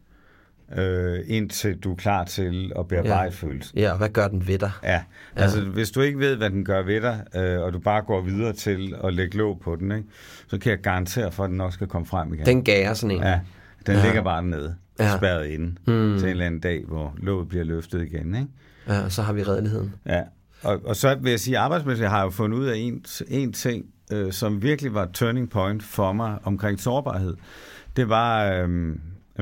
øh, indtil du er klar til at bearbejde Ja. ja. følelsen. ja, og hvad gør den ved dig? Ja, altså hvis du ikke ved, hvad den gør ved dig, øh, og du bare går videre til at lægge låg på den, ikke, så kan jeg garantere for, at den nok skal komme frem igen. Den gager sådan en. Ja, den Ja. ja. ligger bare nede, Ja. ja. spærret inde, mm. til en eller anden dag, hvor låget bliver løftet igen. Ikke? Ja, og så har vi redeligheden. Ja, og, og så vil jeg sige, arbejdsmæssigt har jeg jo fundet ud af en, en ting, øh, som virkelig var et turning point for mig omkring sårbarhed. Det var, øh, at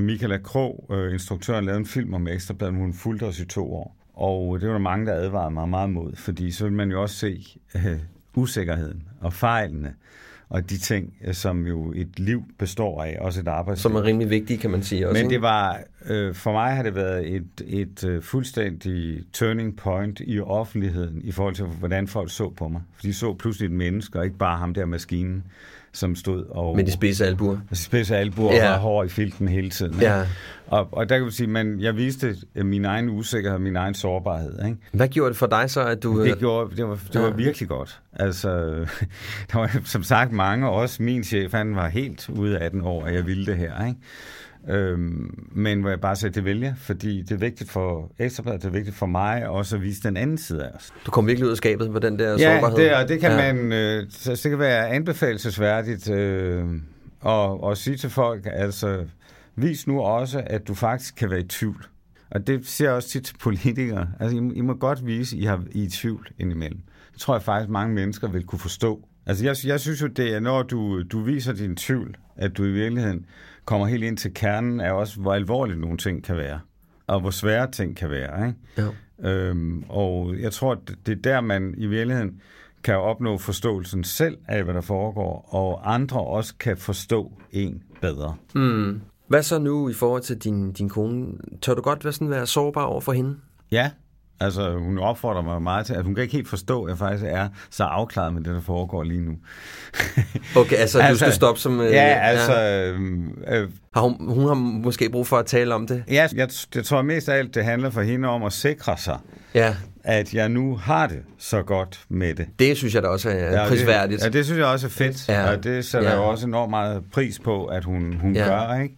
Michaela Krog, øh, instruktøren, lavede en film om Ekstrabladet, hun fulgte os i to år. Og det var der mange, der advarede mig meget mod, fordi så vil man jo også se øh, usikkerheden og fejlene, og de ting, øh, som jo et liv består af, også et arbejdsliv. Som er rimelig vigtige, kan man sige. Også, Men det var, øh, for mig har det været et, et øh, fuldstændig turning point i offentligheden i forhold til, hvordan folk så på mig. For de så pludselig et menneske, og ikke bare ham der maskinen, som stod og... Med de spidse albuer. og spidse albuer Ja. ja. og hår i filten hele tiden. ikke? Ja. Og, og der kan man sige, man, jeg viste øh, min egen usikkerhed, min egen sårbarhed. Ikke? Hvad gjorde det for dig så, at du... Det, gjorde, det, var, det var virkelig godt. Altså, der var som sagt mange, også min chef, han var helt ude af 18 år, at jeg ville det her. Ikke? Øhm, men hvor jeg bare sagde, det vælger, fordi det er vigtigt for Ekstrabladet, det er vigtigt for mig også at vise den anden side af os. Du kom virkelig ud af skabet på den der Ja, sårbarhed. det, og det kan Ja. man, øh, så det kan være anbefalesværdigt øh, og, og sige til folk, altså, vis nu også, at du faktisk kan være i tvivl. Og det siger jeg også tit til politikere. Altså, I, må- I må godt vise, at I, har, I er i tvivl indimellem. Det tror jeg faktisk, mange mennesker vil kunne forstå. Altså, jeg, jeg synes jo, det er, når du, du viser din tvivl, at du i virkeligheden kommer helt ind til kernen af også, hvor alvorligt nogle ting kan være. Og hvor svære ting kan være, ikke? Ja. Øhm, og jeg tror, at det er der, man i virkeligheden kan opnå forståelsen selv af, hvad der foregår, og andre også kan forstå en bedre. Mm. Hvad så nu i forhold til din, din kone? Tør du godt være, sådan, være sårbar over for hende? Ja, Altså, hun opfordrer mig meget til, at hun kan ikke helt forstå, at jeg faktisk er så afklaret med det, der foregår lige nu. Okay, altså, du skal stoppe som... øh, Ja, altså... Øh, øh, Har hun, hun har måske brug for at tale om det? ja, jeg, jeg tror mest af alt, det handler for hende om at sikre sig, Ja, at jeg nu har det så godt med det. det synes jeg da også er Ja, prisværdigt. Det, ja, det synes jeg også er fedt, Ja. ja. og det sætter Ja. ja. jeg også enormt meget pris på, at hun, hun Ja. ja. gør, ikke?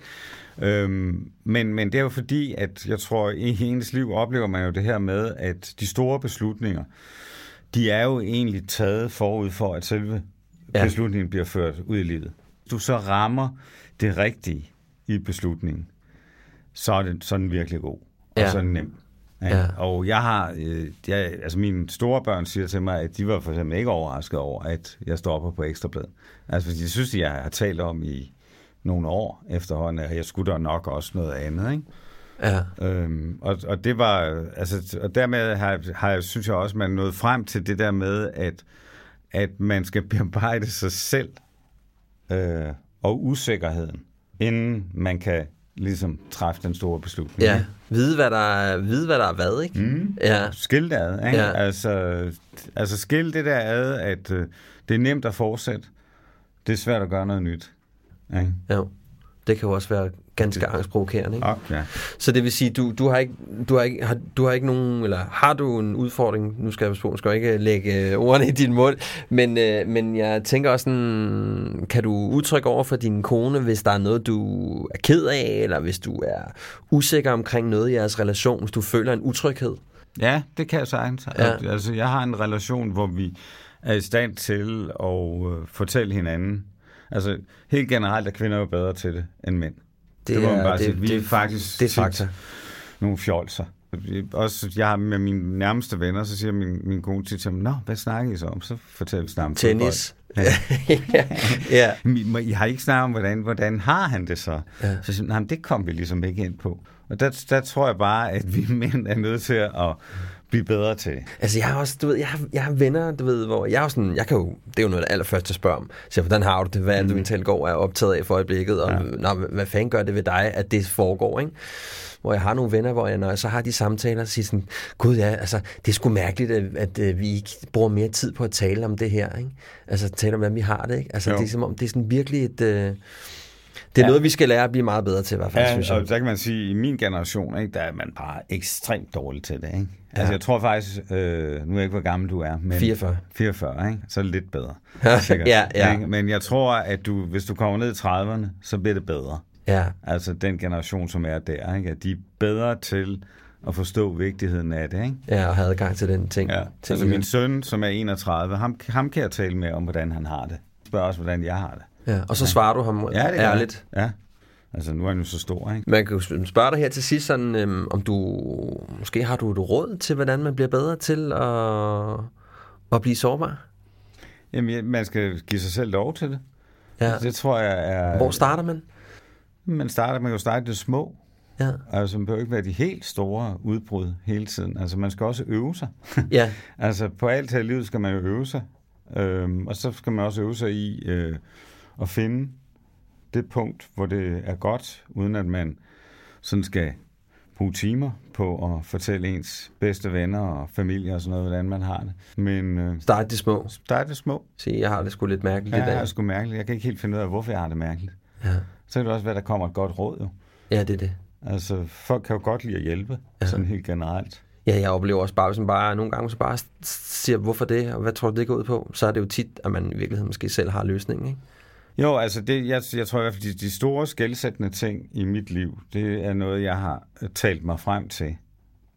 Øhm, men, men det er jo fordi, at jeg tror, i hendes liv oplever man jo det her med, at de store beslutninger, de er jo egentlig taget forud for, at selve Ja. beslutningen bliver ført ud i livet. Hvis du så rammer det rigtige i beslutningen, så er, det, så er den virkelig god, og Ja. så er den nem. Ja. Ja. Og jeg har, øh, jeg, altså mine store børn siger til mig, at de var for eksempel ikke overrasket over, at jeg stopper på Ekstrablad. Altså fordi jeg synes, at jeg har talt om i nogle år efterhånden, at jeg skulle da nok også noget andet, ikke? Ja. Øhm, og, og det var, altså, og dermed har, har jeg, synes jeg også, man er nået frem til det der med, at, at man skal bearbejde sig selv øh, og usikkerheden, inden man kan ligesom træffe den store beslutning. Ja, vide hvad der er, vide, hvad der er hvad, ikke? Mm. Ja. Skil det ad, ikke? Ja. Altså, altså skil det der ad, at øh, det er nemt at fortsætte. Det er svært at gøre noget nyt. Ikke? Jo. Det kan jo også være ganske angstprovokerende, ikke? Og, ja. Så det vil sige, du, du har ikke, du har ikke, har, du har ikke nogen, eller har du en udfordring, nu skal jeg på, skal ikke lægge ordene i din mund, men, øh, men jeg tænker også sådan, kan du udtrykke over for din kone, hvis der er noget, du er ked af, eller hvis du er usikker omkring noget i jeres relation, hvis du føler en utryghed? ja, det kan jeg sagtens. Ja. Ja. Altså, jeg har en relation, hvor vi er i stand til at øh, fortælle hinanden. Altså, helt generelt er kvinder jo bedre til det end mænd. Det, det må man bare sige. Vi er faktisk det er fakta. nogle fjolser. Også jeg har med mine nærmeste venner, så siger min, min kone tit til mig, Nå, hvad snakker I så om? Så fortæller vi snart om Tennis. fodbold." ja. ja. Men I har ikke snakket om, hvordan, hvordan har han det så? Ja. Ja. Så siger "Nej, det kom vi ligesom ikke ind på. Og der, der tror jeg bare, at vi mænd er nødt til at blive bedre til. Altså, jeg har også, du ved, jeg har, jeg har venner, du ved, hvor jeg er sådan, jeg kan jo, det er jo noget af det allerførste, jeg spørger om. Så hvordan har du det? Hvad er det, du mentalt går er optaget af for øjeblikket? Og ja. nå, hvad fanden gør det ved dig, at det foregår, ikke? Hvor jeg har nogle venner, hvor jeg, når jeg så har de samtaler, så siger sådan, gud ja, altså, det er sgu mærkeligt, at, at, at vi ikke bruger mere tid på at tale om det her, ikke? Altså, tale om, hvordan vi har det, ikke? Altså, Jo. det er som om, det er sådan virkelig et... Øh, det er ja. noget, vi skal lære at blive meget bedre til, i hvert fald, synes Ja, jeg. og der kan man sige, at i min generation, ikke, der er man bare ekstremt dårlig til det. Ikke? Ja. Altså, jeg tror faktisk, øh, nu er jeg ikke, hvor gammel du er, men 44. 44, ikke? så er det lidt bedre. Ja, sikkert, ja, ja. Ikke? Men jeg tror, at du, hvis du kommer ned i 30'erne, så bliver det bedre. Ja, Altså den generation, som er der, ikke? at de er bedre til at forstå vigtigheden af det. Ikke? ja, og have adgang til den ting. Ja. ting Altså min søn, som er 31, ham, ham kan jeg tale med om, hvordan han har det. Spørg også, hvordan jeg har det. Ja, og så svarer du ham Ja, det ærligt. jeg. Ja. Altså nu er han jo så stor, ikke? Man kan jo spørge dig her til sidst, sådan, øhm, om du måske har du et råd til, hvordan man bliver bedre til at, at blive sårbar? Jamen, ja, man skal give sig selv lov til det. Ja. Det tror jeg er... Hvor starter man? Man starter, man kan jo starte det små. Ja. Altså, man behøver ikke være de helt store udbrud hele tiden. Altså, man skal også øve sig. Ja. altså, på alt her i livet skal man jo øve sig. Øhm, og så skal man også øve sig i øh, at finde det punkt, hvor det er godt, uden at man sådan skal bruge timer på at fortælle ens bedste venner og familie og sådan noget, hvordan man har det. Men øh, Start de små. start det små. Se, jeg har det sgu lidt mærkeligt Ja, i det dag. er sgu mærkeligt. Jeg kan ikke helt finde ud af, hvorfor jeg har det mærkeligt. Ja. Så kan det også være, at der kommer et godt råd jo. ja, det er det. Altså, folk kan jo godt lide at hjælpe, ja. sådan helt generelt. Ja, jeg oplever også bare, hvis man bare nogle gange så bare siger, hvorfor det, og hvad tror du, det går ud på, så er det jo tit, at man i virkeligheden måske selv har løsningen, ikke? Jo, altså, det, jeg, jeg tror i hvert fald, de, de store skældsættende ting i mit liv, det er noget, jeg har talt mig frem til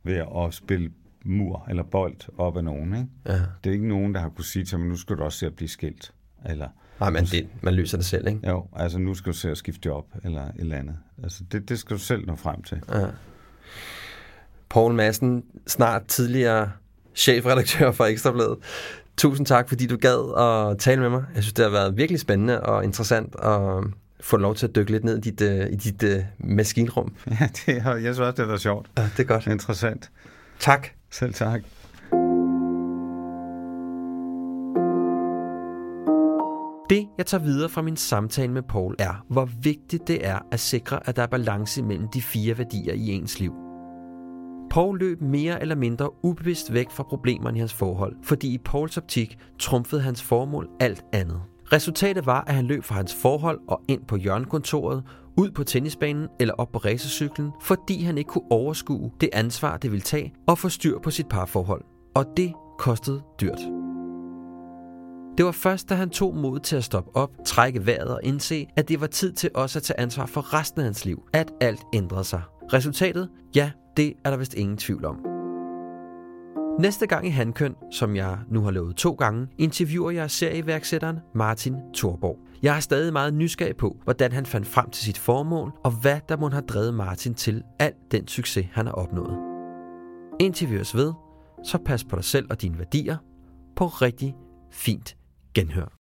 ved at spille mur eller bold op af nogen. Ikke? Ja. Det er ikke nogen, der har kunne sige til mig, nu skal du også se at blive skilt. Eller, Nej, men det, man løser det selv, ikke? jo, altså nu skal du se at skifte job, eller et eller andet. Altså, det, det skal du selv nå frem til. Ja. Poul Madsen, snart tidligere chefredaktør for Ekstrabladet. Tusind tak, fordi du gad at tale med mig. Jeg synes, det har været virkelig spændende og interessant at få lov til at dykke lidt ned i dit, uh, i dit uh, maskinrum. Ja, det, har- jeg synes også, det var sjovt. Ja, det er godt. Interessant. Tak. Selv tak. Det, jeg tager videre fra min samtale med Paul, er, hvor vigtigt det er at sikre, at der er balance mellem de fire værdier i ens liv. Paul løb mere eller mindre ubevidst væk fra problemerne i hans forhold, fordi i Pauls optik trumfede hans formål alt andet. Resultatet var, at han løb fra hans forhold og ind på hjørnekontoret, ud på tennisbanen eller op på racercyklen, fordi han ikke kunne overskue det ansvar, det ville tage og få styr på sit parforhold. Og det kostede dyrt. Det var først, da han tog mod til at stoppe op, trække vejret og indse, at det var tid til også at tage ansvar for resten af hans liv, at alt ændrede sig. Resultatet? Ja, det er der vist ingen tvivl om. Næste gang i Handkøn, som jeg nu har lovet to gange, interviewer jeg serieværksætteren Martin Thorborg. Jeg er stadig meget nysgerrig på, hvordan han fandt frem til sit formål, og hvad der må have drevet Martin til al den succes, han har opnået. Indtil vi ved, så pas på dig selv og dine værdier. På rigtig fint genhør.